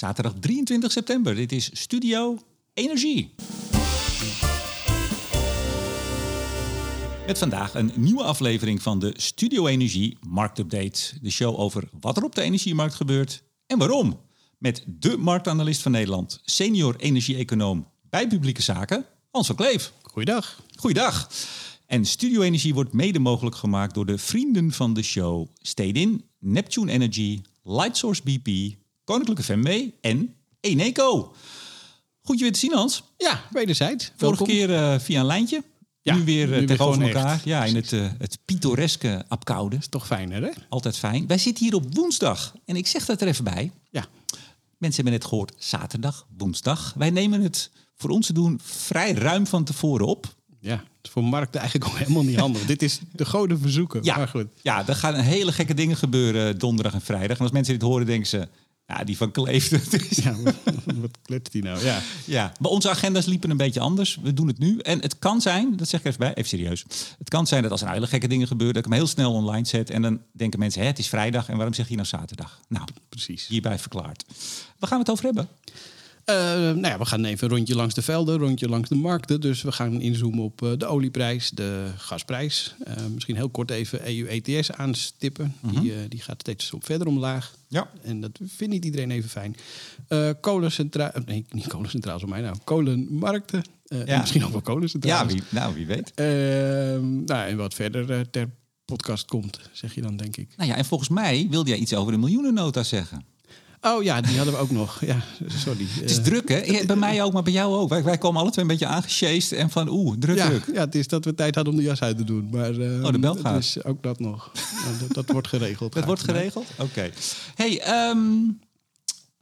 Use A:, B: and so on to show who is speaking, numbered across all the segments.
A: Zaterdag 23 september. Dit is Studio Energie. Met vandaag een nieuwe aflevering van de Studio Energie Marktupdate. De show over wat er op de energiemarkt gebeurt en waarom. Met de marktanalist van Nederland, senior energie-econoom bij Publieke Zaken, Hans van Kleef.
B: Goeiedag.
A: Goeiedag. En Studio Energie wordt mede mogelijk gemaakt door de vrienden van de show Stedin, Neptune Energy, Lightsource BP, Koninklijke FMW en Eneco. Goed je weer te zien, Hans.
B: Ja, wederzijds.
A: Vorige keer uh, via een lijntje.
B: Ja,
A: nu weer uh, tegenover
B: gewoon
A: elkaar.
B: echt.
A: Ja, in het, uh, het pittoreske Apkoude.
B: Is toch fijner, hè?
A: Altijd fijn. Wij zitten hier op woensdag. En ik zeg dat er even bij.
B: Ja.
A: Mensen hebben net gehoord zaterdag, woensdag. Wij nemen het voor ons te doen vrij ruim van tevoren op.
B: Ja, voor markten eigenlijk ook helemaal niet handig. Dit is de goden verzoeken.
A: Ja,
B: Maar goed.
A: ja, er gaan hele gekke dingen gebeuren donderdag en vrijdag. En als mensen dit horen, denken ze... Ja, die van Kleef. dat is-
B: Ja, wat, kletst die nou? Ja.
A: Ja, maar onze agenda's liepen een beetje anders. We doen het nu. En het kan zijn, dat zeg ik even bij, even serieus. Het kan zijn dat als er nou hele gekke dingen gebeuren, dat ik hem heel snel online zet. En dan denken mensen, hè, het is vrijdag en waarom zeg je nou zaterdag? Nou,
B: Precies.
A: hierbij verklaard. Waar gaan we het over hebben?
B: Eh, nou ja, we gaan even een rondje langs de velden, een rondje langs de markten. Dus we gaan inzoomen op eh, de olieprijs, de gasprijs. Eh, misschien heel kort even EU ETS aanstippen. die, eh, die gaat steeds op verder omlaag.
A: Ja.
B: En dat vindt niet iedereen even fijn. Kolencentraal, nee, niet kolencentraal, zo mij nou. Kolenmarkten.
A: Ja.
B: en Misschien ook wel kolencentraal.
A: Ja, wie, nou, wie weet.
B: Nou, en wat verder ter podcast komt, zeg je dan, denk ik.
A: Nou ja, en volgens mij wilde jij iets over de miljoenennota zeggen.
B: Oh ja, die hadden we ook nog. Ja, sorry.
A: Het is
B: Eh,
A: druk, hè? Bij mij ook, maar bij jou ook. Wij, wij komen alle twee een beetje aangesjeest en van oeh, druk,
B: ja,
A: druk.
B: ja, het is dat we tijd hadden om de jas uit te doen. Maar
A: Oh, de bel
B: het
A: gaat.
B: is ook dat nog. Ja, dat, dat wordt geregeld.
A: Dat wordt geregeld? Oké. Hey, ehm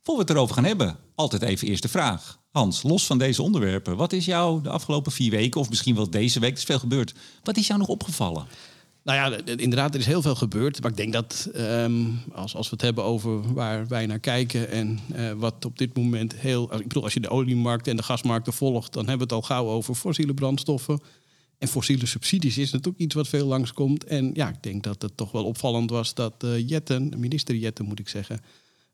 A: voor we het erover gaan hebben, altijd even eerst de vraag. Hans, los van deze onderwerpen, wat is jou de afgelopen vier weken, of misschien wel deze week, er is veel gebeurd, wat is jou nog opgevallen?
B: Nou ja, inderdaad, er is heel veel gebeurd. Maar ik denk dat ehm, als, als we het hebben over waar wij naar kijken en eh, wat op dit moment heel. Ik bedoel, als je de oliemarkt en de gasmarkten volgt, dan hebben we het al gauw over fossiele brandstoffen. En fossiele subsidies is natuurlijk iets wat veel langskomt. En ja, ik denk dat het toch wel opvallend was dat eh, Jetten, minister Jetten moet ik zeggen,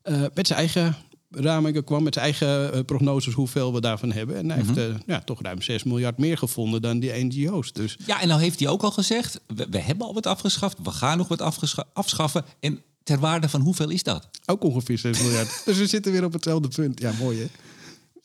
B: eh, met zijn eigen ramingen kwam, met zijn eigen eh, prognoses hoeveel we daarvan hebben. En hij heeft eh, ja, toch ruim 6 miljard meer gevonden dan die NGO's. Dus
A: Ja, en nou heeft hij ook al gezegd, we, we hebben al wat afgeschaft, we gaan nog wat afschaffen. En ter waarde van hoeveel is dat?
B: Ook ongeveer 6 miljard. dus we zitten weer op hetzelfde punt. Ja, mooi hè?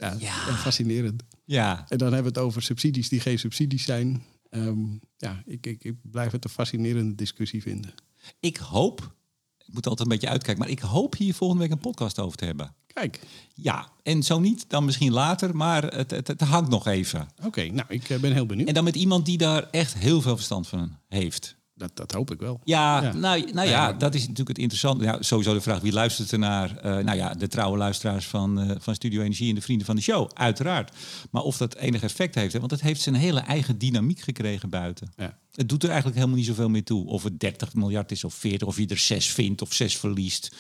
B: Ja,
A: Ja.
B: ja, fascinerend.
A: Ja,
B: En dan hebben we het over subsidies die geen subsidies zijn. Ehm, ja, ik, ik, ik blijf het een fascinerende discussie vinden.
A: ik hoop, ik moet altijd een beetje uitkijken, maar ik hoop hier volgende week een podcast over te hebben.
B: Kijk,
A: Ja, en zo niet, dan misschien later, maar het, het, het hangt nog even.
B: oké, nou, ik eh, ben heel benieuwd.
A: En dan met iemand die daar echt heel veel verstand van heeft.
B: Dat, dat hoop ik wel.
A: Ja,
B: Ja.
A: nou, nou ja, dat is natuurlijk het interessante. Ja, sowieso de vraag wie luistert er naar. eh, nou ja, de trouwe luisteraars van, eh, van Studio Energie en de vrienden van de show, uiteraard. Maar of dat enig effect heeft, hè, want het heeft zijn hele eigen dynamiek gekregen buiten.
B: Ja.
A: Het doet er eigenlijk helemaal niet zoveel meer toe. Of het 30 miljard is of 40, of je er 6 vindt of 6 verliest.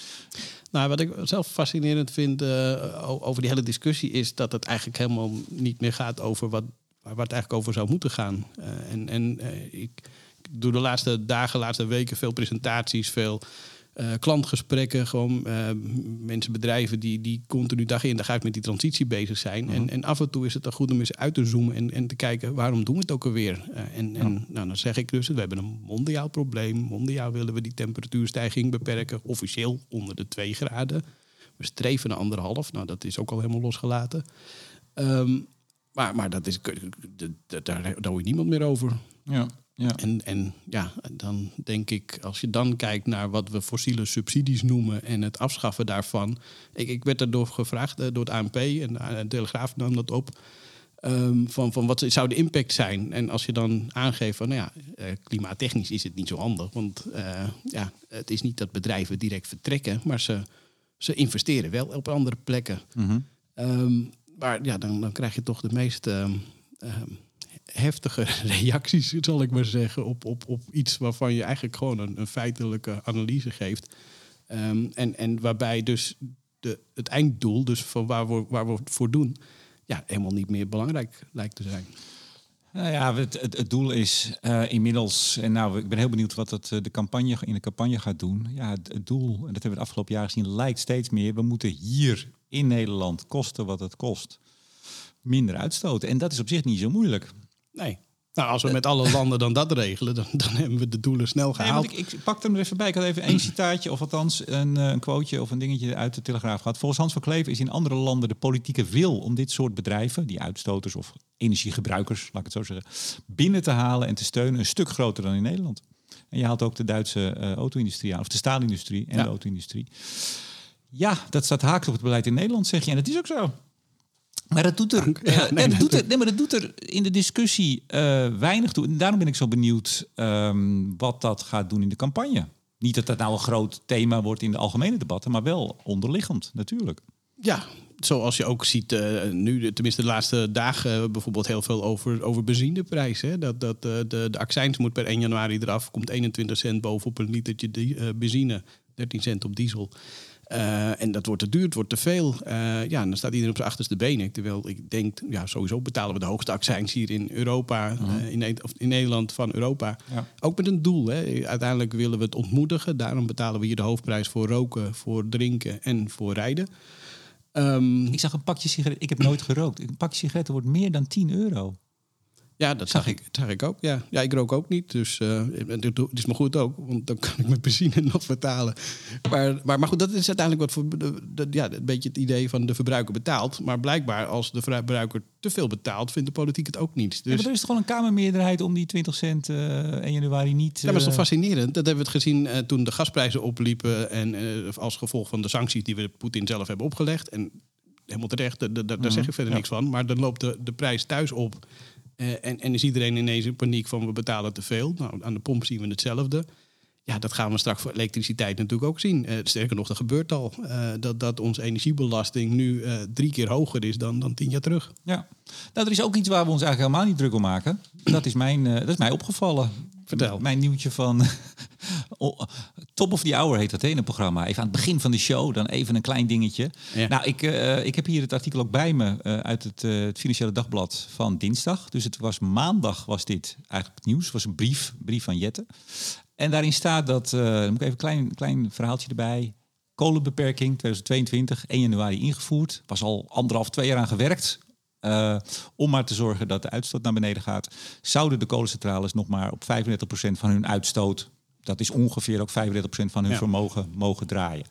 B: Nou, wat ik zelf fascinerend vind eh, over die hele discussie is dat het eigenlijk helemaal niet meer gaat over wat, waar het eigenlijk over zou moeten gaan. Eh, en en eh, ik doe de laatste dagen, laatste weken veel presentaties, veel eh, klantgesprekken. Gewoon eh, mensen, bedrijven die, die continu dag in dag uit met die transitie bezig zijn. en, en af en toe is het dan goed om eens uit te zoomen en, en te kijken waarom doen we het ook alweer. Eh, en en nou, dan zeg ik dus, we hebben een mondiaal probleem. Mondiaal willen we die temperatuurstijging beperken. Officieel onder de 2 graden. We streven naar anderhalf. Nou, dat is ook al helemaal losgelaten. Ehm, maar, maar dat is, daar, daar hoor je niemand meer over.
A: Ja, ja.
B: En, en ja, dan denk ik, als je dan kijkt naar wat we fossiele subsidies noemen en het afschaffen daarvan. Ik, ik werd daardoor gevraagd eh, door het ANP en de Telegraaf nam dat op. ehm, van, van wat zou de impact zijn? En als je dan aangeeft van, nou ja, eh, klimaattechnisch is het niet zo handig. Want eh, ja, het is niet dat bedrijven direct vertrekken, maar ze, ze investeren wel op andere plekken.
A: Mhm.
B: Ehm, maar ja, dan, dan krijg je toch de meest ehm, ehm, heftige reacties, zal ik maar zeggen, op, op, op iets waarvan je eigenlijk gewoon een, feitelijke analyse geeft. Ehm, en, en waarbij dus de, het einddoel, dus van waar we, waar we het voor doen, ja, helemaal niet meer belangrijk lijkt te zijn.
A: Nou ja, het, het, doel is uh, inmiddels, en nou, ik ben heel benieuwd wat het, de campagne in de campagne gaat doen. Ja, het, doel, en dat hebben we het afgelopen jaar gezien, lijkt steeds meer. We moeten hier in Nederland kosten wat het kost, minder uitstoten. En dat is op zich niet zo moeilijk.
B: Nee. Nou, als we met alle landen dan dat regelen, dan, dan hebben we de doelen snel gehaald.
A: Nee, ik, ik pak hem er even bij. Ik had even één citaatje, of althans een, een quoteje of een dingetje uit de Telegraaf gehad. Volgens Hans van Kleef is in andere landen de politieke wil om dit soort bedrijven, die uitstoters of energiegebruikers, laat ik het zo zeggen, binnen te halen en te steunen een stuk groter dan in Nederland. En je haalt ook de Duitse uh, auto-industrie aan, of de staalindustrie en ja. de auto-industrie. Ja, dat staat haaks op het beleid in Nederland, zeg je. En dat is ook zo. Maar dat doet er, ja, nee, dat doet er, nee, maar dat doet er in de discussie uh, weinig toe. En daarom ben ik zo benieuwd um, wat dat gaat doen in de campagne. Niet dat dat nou een groot thema wordt in de algemene debatten, maar wel onderliggend natuurlijk.
B: Ja, zoals je ook ziet uh, nu, tenminste de laatste dagen, uh, bijvoorbeeld heel veel over, over benzineprijzen. Dat, dat uh, de, de accijns moet per 1 januari eraf, komt 21 cent bovenop een litertje die, benzine, 13 cent op diesel. Uh, en dat wordt te duur, het wordt te veel. Uh, ja, dan staat iedereen op zijn achterste benen. Terwijl ik denk, ja, sowieso betalen we de hoogste accijns hier in Europa, uh, in, of in, Nederland van Europa. Ja. Ook met een doel. Hè. Uiteindelijk willen we het ontmoedigen. Daarom betalen we hier de hoofdprijs voor roken, voor drinken en voor rijden.
A: Um, ik zag een pakje sigaretten. Ik heb nooit gerookt. Een pakje sigaretten wordt meer dan 10 euro.
B: Ja, dat zag ik. Dat zag ik ook. Ja. ja, ik rook ook niet. Dus uh, het is maar goed ook, want dan kan ik mijn benzine nog betalen. Maar, maar, maar goed, dat is uiteindelijk wat voor de, de, ja, een beetje het idee van de verbruiker betaalt. Maar blijkbaar, als de verbruiker te veel betaalt, vindt de politiek het ook niet.
A: Dus... Ja, er is toch gewoon een Kamermeerderheid om die 20 cent uh, 1 januari niet.
B: Uh... Ja, maar dat is toch fascinerend. Dat hebben we het gezien uh, toen de gasprijzen opliepen. En als gevolg van de sancties die we Poetin zelf hebben opgelegd. En helemaal terecht, daar, daar zeg ik verder ja. niks van. Maar dan loopt de, de prijs thuis op. Uh, en, en is iedereen ineens in paniek van we betalen te veel. Nou, aan de pomp zien we hetzelfde. Ja, dat gaan we straks voor elektriciteit natuurlijk ook zien. Uh, sterker nog, dat gebeurt al. Uh, dat, dat onze energiebelasting nu drie keer hoger is dan, dan tien jaar terug.
A: Ja, nou, er is ook iets waar we ons eigenlijk helemaal niet druk om maken. Dat is, mijn, dat is mij opgevallen.
B: Vertel.
A: Mijn nieuwtje van Top of the Hour heet dat het programma. Even aan het begin van de show, dan even een klein dingetje. Ja. Nou, ik, uh, ik heb hier het artikel ook bij me uh, uit het, uh, het, Financiële Dagblad van dinsdag. Dus het was maandag was dit eigenlijk het nieuws. Het was een brief, brief van Jette. En daarin staat dat, dan moet ik even een klein, klein verhaaltje erbij. Kolenbeperking 2022, 1 januari ingevoerd. Was al anderhalf, twee jaar aan gewerkt. Uh, om maar te zorgen dat de uitstoot naar beneden gaat, zouden de kolencentrales nog maar op 35% van hun uitstoot, dat is ongeveer ook 35% van hun ja. vermogen, mogen draaien.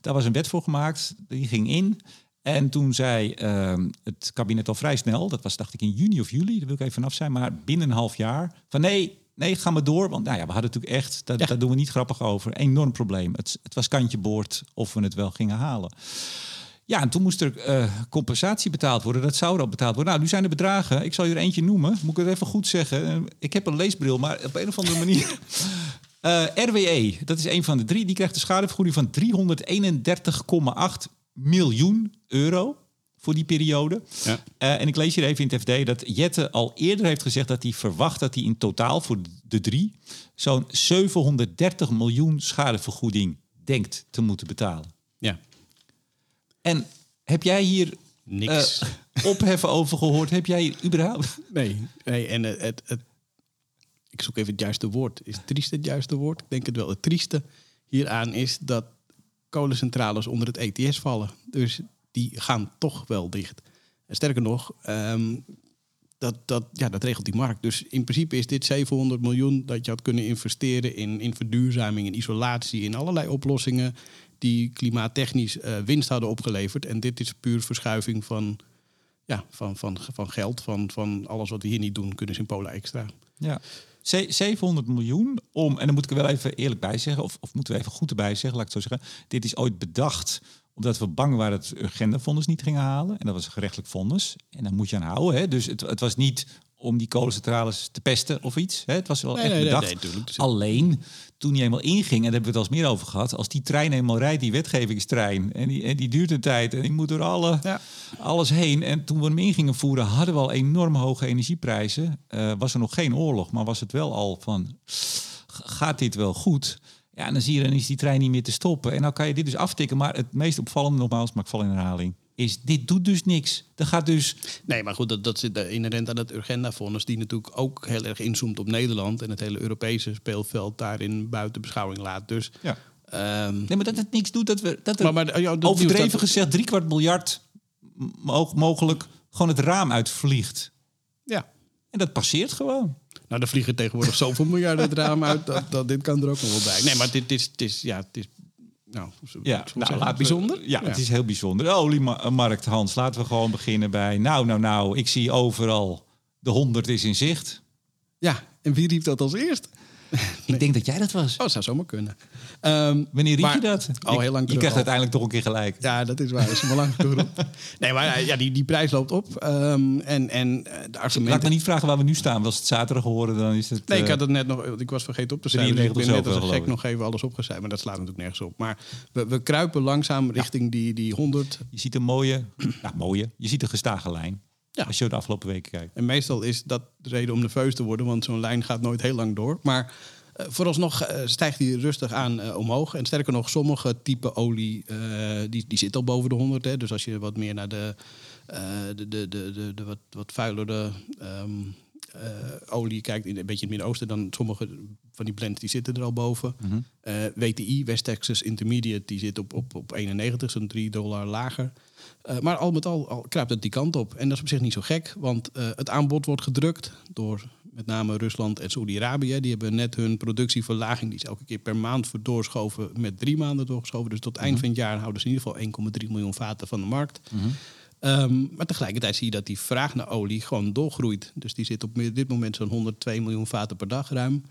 A: Daar was een wet voor gemaakt, die ging in. En toen zei uh, het kabinet al vrij snel, dat was dacht ik in juni of juli, daar wil ik even vanaf zijn, maar binnen een half jaar, van nee, nee, ga maar door. Want nou ja, we hadden natuurlijk echt, dat, ja. daar doen we niet grappig over, enorm probleem. Het, het was kantje boord of we het wel gingen halen. Ja, en toen moest er uh, compensatie betaald worden. Dat zou er al betaald worden. Nou, nu zijn er bedragen. Ik zal je er eentje noemen. Moet ik het even goed zeggen? Ik heb een leesbril, maar op een of andere manier. Uh, RWE, dat is een van de drie. Die krijgt een schadevergoeding van 331,8 miljoen euro voor die periode. Ja. Uh, en ik lees hier even in het FD dat Jette al eerder heeft gezegd dat hij verwacht dat hij in totaal voor de drie zo'n 730 miljoen schadevergoeding denkt te moeten betalen.
B: Ja.
A: En heb jij hier
B: niks
A: uh, opheffen over gehoord? Heb jij hier überhaupt?
B: Nee, nee en het, het, ik zoek even het juiste woord. Is triest het juiste woord? Ik denk het wel. Het trieste hieraan is dat kolencentrales onder het ETS vallen. Dus die gaan toch wel dicht. En sterker nog, um, dat, dat, ja, dat regelt die markt. Dus in principe is dit 700 miljoen dat je had kunnen investeren in, in verduurzaming, in isolatie, in allerlei oplossingen die klimaattechnisch uh, winst hadden opgeleverd. En dit is puur verschuiving van, ja, van, van, van geld, van, van alles wat we hier niet doen, kunnen ze in Polen extra.
A: Ja. 700 miljoen om, en dan moet ik er wel even eerlijk bij zeggen, of, of moeten we even goed erbij zeggen, laat ik het zo zeggen. Dit is ooit bedacht omdat we bang waren dat het Urgenda-fonds niet gingen halen. En dat was gerechtelijk fonds. En dan moet je aan houden. Hè? Dus het, het was niet om die kolencentrales te pesten of iets. Hè? Het was wel
B: nee,
A: echt
B: nee,
A: bedacht.
B: Nee,
A: Alleen, toen die eenmaal inging, en daar hebben we het al eens meer over gehad... als die trein eenmaal rijdt, die wetgevingstrein... en die, en die duurt een tijd en die moet door alle, ja. alles heen... en toen we hem in gingen voeren, hadden we al enorm hoge energieprijzen. Uh, was er nog geen oorlog, maar was het wel al van... gaat dit wel goed... Ja, en dan zie je, dan is die trein niet meer te stoppen. En dan kan je dit dus aftikken. Maar het meest opvallende, nogmaals, maar ik val in herhaling, is, dit doet dus niks. Er gaat dus...
B: Nee, maar goed, dat, dat zit inherent aan het Urgenda-fonds... die natuurlijk ook heel erg inzoomt op Nederland... en het hele Europese speelveld daarin buiten beschouwing laat. Dus
A: Ja.
B: ehm,
A: Nee, maar dat het niks doet, dat we... Dat er,
B: Maar- maar, ja, dat
A: overdreven
B: dat-
A: gezegd, drie kwart miljard mo- mogelijk gewoon het raam uitvliegt.
B: ja,
A: En dat passeert gewoon.
B: Nou, er vliegen tegenwoordig zoveel miljarden het raam uit. Dat, dat, dit kan er ook nog wel bij. Nee, maar dit is, het is, ja, het is, nou,
A: Ja, nou, we-
B: bijzonder.
A: Ja, het is heel bijzonder. De oliemarkt, Hans. Laten we gewoon beginnen bij... Nou, nou, nou, ik zie overal... De 100 is in zicht.
B: Ja, en wie riep dat als eerst?
A: Ik denk dat jij dat was.
B: Oh, zou zomaar kunnen. Ehm,
A: Wanneer riep
B: maar-
A: je dat?
B: Al heel lang
A: Je krijgt uiteindelijk toch een keer gelijk.
B: Ja, dat is waar. Is wel lang genoeg. Nee, maar ja, die, die prijs loopt op. Ehm, en, en eh, de
A: Laat
B: argumenten...
A: me niet vragen waar we nu staan. Was het zaterdag geworden, dan is het...
B: Nee, ik
A: eh,
B: had het net nog. Ik was vergeten op te schrijven. Dus ik ben
A: 93
B: net als een gek nog even alles opgeschreven. Maar dat slaat natuurlijk nergens op. Maar we, we kruipen langzaam richting die, die 100.
A: Je ziet een mooie... nou, mooie. Je ziet een gestage lijn.
B: Ja.
A: Als je de afgelopen weken kijkt.
B: En meestal is dat de reden om nerveus te worden, want zo'n lijn gaat nooit heel lang door. Maar eh, vooralsnog eh, stijgt die rustig aan eh, omhoog. En sterker nog, sommige type olie die, die zit al boven de 100. Hè. Dus als je wat meer naar de, de, de, de, de, wat, wat vuilere ehm, eh, olie kijkt, in, een beetje in het Midden-Oosten, dan sommige van die blends die zitten er al boven. Eh, WTI, West Texas Intermediate, die zit op, op, op 91, zo'n 3 dollar lager. Eh, maar al met al, al kruipt het die kant op. En dat is op zich niet zo gek, want eh, het aanbod wordt gedrukt door met name Rusland en Saudi-Arabië. Die hebben net hun productieverlaging, die is elke keer per maand doorschoven, met drie maanden doorgeschoven. Dus tot eind van het jaar houden ze in ieder geval 1,3 miljoen vaten van de markt. Ehm, maar tegelijkertijd zie je dat die vraag naar olie gewoon doorgroeit. Dus die zit op dit moment zo'n 102 miljoen vaten per dag ruim.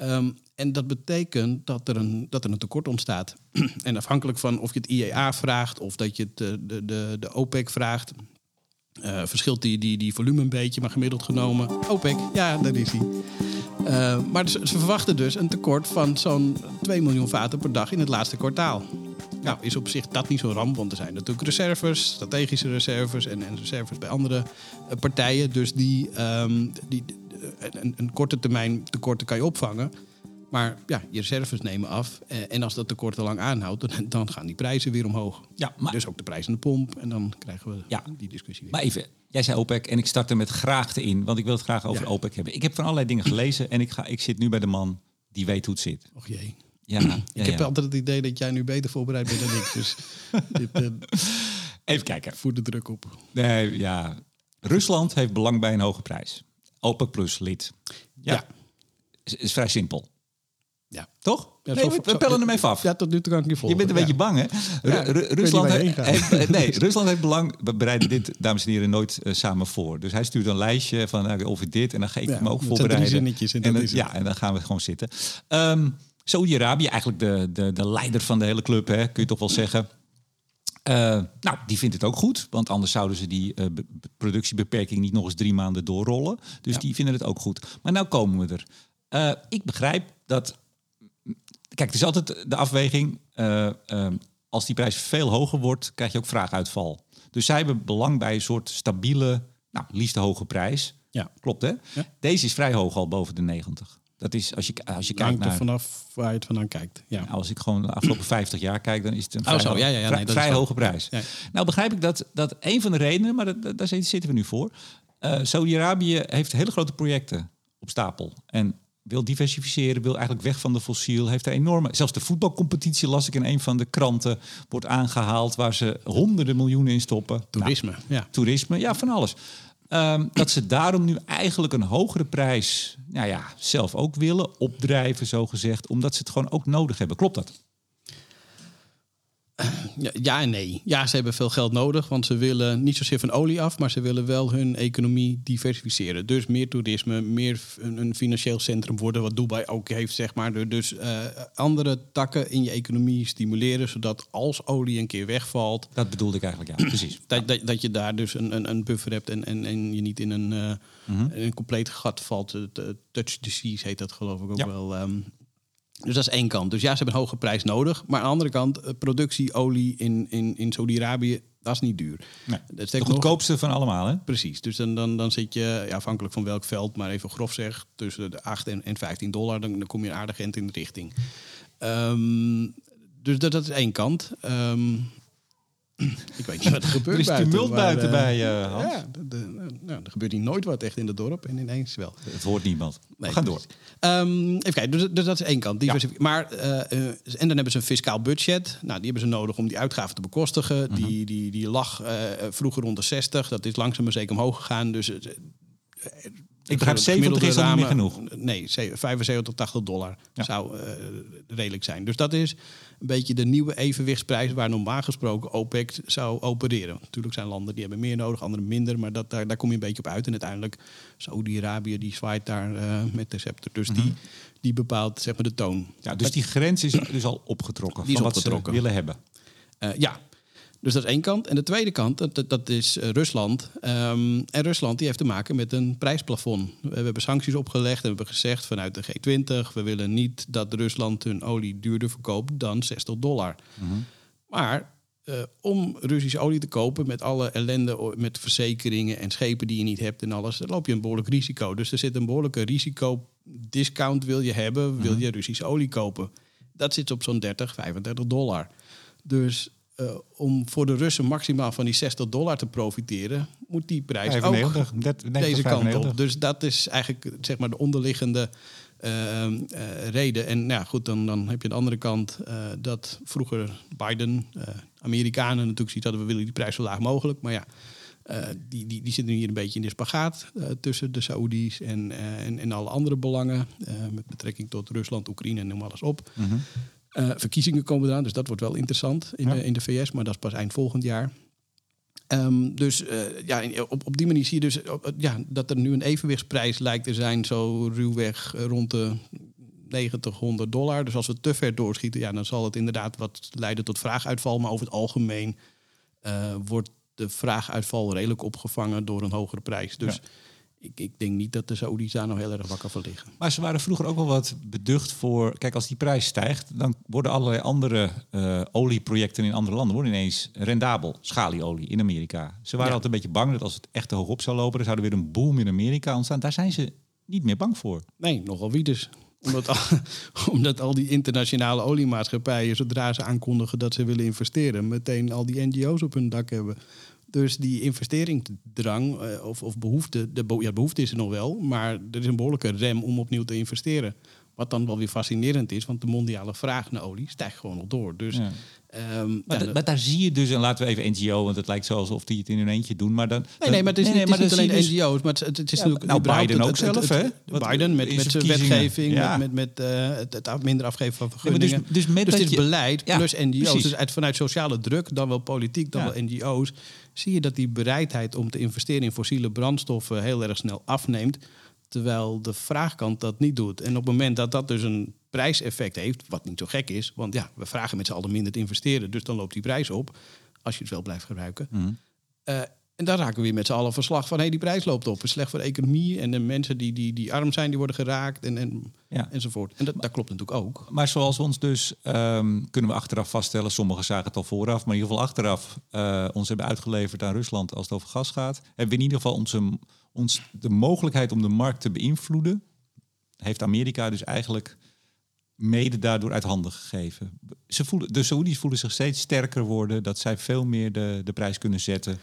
B: Ehm, en dat betekent dat er, een, dat er een tekort ontstaat. en afhankelijk van of je het IEA vraagt of dat je het, eh, de, de, de OPEC vraagt, eh, verschilt die, die, die volume een beetje, maar gemiddeld genomen. OPEC, ja, daar is hij. Eh, maar ze, ze verwachten dus een tekort van zo'n 2 miljoen vaten per dag in het laatste kwartaal. Nou, is op zich dat niet zo'n ramp, want er zijn natuurlijk reserves, strategische reserves en, en reserves bij andere eh, partijen. Dus die, ehm, die, eh, een, een korte termijn tekorten kan je opvangen. Maar ja, je reserves nemen af. En als dat tekort te lang aanhoudt, dan, dan gaan die prijzen weer omhoog.
A: Ja, maar,
B: Dus ook de prijs aan de pomp. En dan krijgen we
A: Ja.
B: die discussie weer.
A: maar even. Jij zei OPEC en ik start er met graagte in. Want ik wil het graag over
B: Ja.
A: OPEC hebben. Ik heb van allerlei dingen gelezen. En ik, ga, ik zit nu bij de man die weet hoe het zit.
B: Och jee.
A: Ja, ja,
B: Ik heb
A: ja.
B: altijd het idee dat jij nu beter voorbereid bent dan ik. Dus dit eh,
A: Even kijken.
B: voert de druk op.
A: Nee, ja. Rusland heeft belang bij een hoge prijs. OPEC plus lid. Ja.
B: Ja.
A: Is, is vrij simpel.
B: Ja.
A: Toch?
B: Ja,
A: nee, we, we pellen hem even af.
B: Ja, tot nu toe kan ik niet
A: Je
B: volgen.
A: bent een beetje bang, hè? Ru- Ru- Rusland,
B: je
A: heeft, heeft- nee, Rusland heeft belang. We bereiden dit, dames en heren, nooit eh, samen voor. Dus hij stuurt een lijstje van nou, of ik dit en dan ga ik me ook voorbereiden.
B: en
A: dan, ja, en dan gaan we gewoon zitten. Ehm Saudi-Arabië, eigenlijk de, de, de leider van de hele club, hè, kun je toch wel zeggen. Eh, nou, die vindt het ook goed, want anders zouden ze die eh, be- be- productiebeperking niet nog eens drie maanden doorrollen. Dus die vinden het ook goed. Maar nou komen we er. Eh, ik begrijp dat Kijk, het is altijd de afweging. eh, ehm, als die prijs veel hoger wordt, krijg je ook vraaguitval. Dus zij hebben belang bij een soort stabiele, nou, liefst hoge prijs.
B: Ja.
A: Klopt, hè?
B: Ja.
A: Deze is vrij hoog al boven de 90. Dat is als je, als je kijkt
B: er
A: naar...
B: vanaf waar je het vandaan kijkt. Ja.
A: Nou, als ik gewoon de afgelopen 50 jaar kijk, dan is het een vrij,
B: Oh, zo.
A: hoog-
B: Ja, ja, ja.
A: vrij,
B: Nee,
A: vrij
B: wel-
A: hoge prijs.
B: Ja.
A: Nou begrijp ik dat, dat een van de redenen, maar dat, dat- daar zitten we nu voor. eh Saudi-Arabië heeft hele grote projecten op stapel. En wil diversificeren, wil eigenlijk weg van de fossiel. Heeft er enorme... Zelfs de voetbalcompetitie, las ik in een van de kranten, wordt aangehaald... waar ze honderden miljoenen in stoppen.
B: Toerisme, ja.
A: Nou, toerisme, ja, van alles. Ehm, dat ze daarom nu eigenlijk een hogere prijs... nou ja, zelf ook willen opdrijven, zo gezegd... omdat ze het gewoon ook nodig hebben. Klopt dat?
B: Ja, en nee. Ja, ze hebben veel geld nodig, want ze willen niet zozeer van olie af, maar ze willen wel hun economie diversificeren. Dus meer toerisme, meer een, financieel centrum worden, wat Dubai ook heeft, zeg maar. Dus eh, andere takken in je economie stimuleren, zodat als olie een keer wegvalt,
A: Dat bedoelde ik eigenlijk, ja, precies.
B: dat, dat, dat je daar dus een, een, een buffer hebt en, en, en je niet in een, eh, in een compleet gat valt. Eh, touch disease heet dat geloof ik ook
A: Ja.
B: wel. ehm. Dus dat is één kant. Dus ja, ze hebben een hoge prijs nodig. Maar aan de andere kant, eh, productie olie in, in, in Saudi-Arabië, dat is niet duur.
A: Nee,
B: Dat
A: de
B: nog-
A: goedkoopste van allemaal, hè?
B: Precies. Dus dan, dan, dan zit je, ja, afhankelijk van welk veld, maar even grof zeg, tussen de 8 en, en 15 dollar. Dan, dan kom je een aardig eind in de richting. Ehm, dus dat, dat is één kant. Ehm, ik weet niet wat er gebeurt
A: Er is
B: buiten.
A: tumult
B: maar,
A: buiten
B: eh,
A: bij eh, Hans.
B: Ja, de- de- nou, er gebeurt hier nooit wat echt in het dorp en ineens wel.
A: Het hoort niemand. We gaan door.
B: Ehm, even kijken, dus, dus dat is één kant. Maar, eh, eh, en dan hebben ze een fiscaal budget. Nou, die hebben ze nodig om die uitgaven te bekostigen.
A: Mhm.
B: die, die, die lag eh, vroeger rond de 60. Dat is langzaam maar zeker omhoog gegaan. Dus, eh,
A: Ik begrijp
B: het
A: 70 is niet genoeg.
B: Nee, ze- 75, 80 dollar
A: Ja.
B: zou eh, redelijk zijn. Dus dat is een beetje de nieuwe evenwichtsprijs... waar normaal gesproken OPEC zou opereren. Natuurlijk zijn landen die hebben meer nodig, anderen minder. Maar dat, daar, daar kom je een beetje op uit. En uiteindelijk Saoedi-Arabië die zwaait daar eh, met de scepter. Dus
A: Mhm.
B: die, die bepaalt zeg maar, de toon.
A: Ja, dus die grens is dus al opgetrokken
B: Die is
A: van wat ze willen hebben.
B: Eh, ja, dus dat is één kant. En de tweede kant, dat, dat- is eh, Rusland. Ehm, en Rusland die heeft te maken met een prijsplafond. We hebben sancties opgelegd en we hebben gezegd vanuit de G20... we willen niet dat Rusland hun olie duurder verkoopt dan 60 dollar. Maar eh, om Russische olie te kopen met alle ellende, met verzekeringen en schepen die je niet hebt en alles, dan loop je een behoorlijk risico. Dus er zit een behoorlijke risicodiscount wil je hebben, wil je Russische olie kopen. Dat zit op zo'n 30, 35 dollar. Dus eh, om voor de Russen maximaal van die 60 dollar te profiteren, moet die prijs ook
A: 95, 30,
B: deze kant
A: 95.
B: op. Dus dat is eigenlijk zeg maar de onderliggende eh, eh, reden. En nou ja, goed, dan, dan heb je de andere kant eh, dat vroeger Biden, Amerikanen natuurlijk ziet hadden we willen die prijs zo laag mogelijk. Maar ja, die, die, die zitten hier een beetje in de spagaat tussen de Saoedi's en, en, en alle andere belangen. met betrekking tot Rusland, Oekraïne en noem alles op.
A: Mhm.
B: Eh, verkiezingen komen eraan, dus dat wordt wel interessant in,
A: Ja.
B: de, in de VS, maar dat is pas eind volgend jaar. Ehm, dus eh, ja, op, op die manier zie je dus op- ja, dat er nu een evenwichtsprijs lijkt te zijn, zo ruwweg eh, rond de 90, 100 dollar. Dus als we te ver doorschieten, ja, dan zal het inderdaad wat leiden tot vraaguitval. Maar over het algemeen eh, wordt de vraaguitval redelijk opgevangen door een hogere prijs. Dus
A: Ja.
B: Ik, ik denk niet dat de Saoedi's daar nog heel erg wakker van liggen.
A: Maar ze waren vroeger ook wel wat beducht voor... Kijk, als die prijs stijgt, dan worden allerlei andere eh, olieprojecten in andere landen worden ineens rendabel. Schalieolie in Amerika. Ze waren
B: Ja.
A: altijd een beetje bang dat als het echt te hoog op zou lopen... dan zou er weer een boom in Amerika ontstaan. Daar zijn ze niet meer bang voor.
B: Nee, nogal wie dus. Omdat al, omdat al die internationale oliemaatschappijen, zodra ze aankondigen dat ze willen investeren, meteen al die NGO's op hun dak hebben. Dus die investeringsdrang eh, of, of behoefte, de ja, behoefte is er nog wel, maar er is een behoorlijke rem om opnieuw te investeren. Wat dan wel weer fascinerend is, want de mondiale vraag naar olie stijgt gewoon nog door. Dus. Ehm,
A: Maar,
B: ja,
A: da- maar daar zie je dus, en laten we even NGO, want het lijkt zo alsof die het in hun eentje doen. Maar dan,
B: Nee, nee, maar het is, niet- het is niet alleen
A: dus-
B: NGO's, maar het, is
A: Ja,
B: natuurlijk...
A: nou, Biden
B: het-
A: ook zelf, hè?
B: Biden met, met
A: zijn
B: wetgeving,
A: Ja.
B: met, met, met eh, het, minder afgeven van
A: maar
B: vergunningen.
A: dus, dus met
B: Dus
A: je-
B: beleid plus NGO's.
A: precies.
B: Dus uit, vanuit sociale druk, dan wel politiek, dan wel NGO's... zie je dat die bereidheid om te investeren in fossiele brandstoffen... heel erg snel afneemt, terwijl de vraagkant dat niet doet. En op het moment dat dat dus een prijseffect heeft, wat niet zo gek is... want ja, we vragen met z'n allen minder te investeren... dus dan loopt die prijs op, als je het wel blijft gebruiken...
A: Mhm.
B: Eh, en daar raken we weer met z'n allen verslag van... hé, die prijs loopt op, het is slecht voor de economie... en de mensen die, die, die arm zijn, die worden geraakt en, en,
A: Ja.
B: enzovoort. En dat, dat klopt natuurlijk ook.
A: Maar zoals ons dus ehm, kunnen we achteraf vaststellen, sommigen zagen het al vooraf, maar in ieder geval achteraf eh, ons hebben uitgeleverd aan Rusland als het over gas gaat, hebben we in ieder geval onze, ons de mogelijkheid om de markt te beïnvloeden, heeft Amerika dus eigenlijk mede daardoor uit handen gegeven. Ze voelen, de Saoedi's voelen zich steeds sterker worden, dat zij veel meer de, de prijs kunnen zetten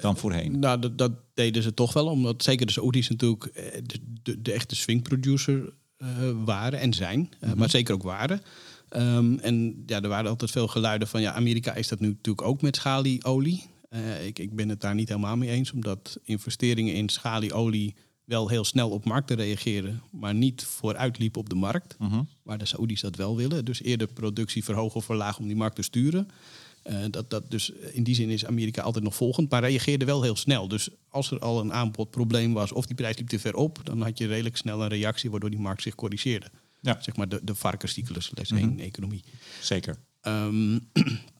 A: dan voorheen.
B: Nou, dat, dat deden ze toch wel, omdat zeker de Saoedi's natuurlijk eh, de, de, de echte swing producer eh, waren en zijn, eh, maar zeker ook waren. Ehm, en ja, er waren altijd veel geluiden van, ja, Amerika is dat nu natuurlijk ook met schalieolie. Eh ik, ik ben het daar niet helemaal mee eens, omdat investeringen in schalieolie wel heel snel op markten reageren, maar niet vooruitliepen op de markt.
A: Mhm.
B: Waar de Saoedi's dat wel willen. Dus eerder productie verhogen of verlagen om die markt te sturen. Eh, dat, dat, dus in die zin is Amerika altijd nog volgend, maar reageerde wel heel snel. Dus als er al een aanbodprobleem was of die prijs liep te ver op, dan had je redelijk snel een reactie waardoor die markt zich corrigeerde.
A: Ja,
B: Zeg maar de, de varkenscyclus, les
A: Mhm.
B: 1 economie.
A: zeker.
B: Ehm,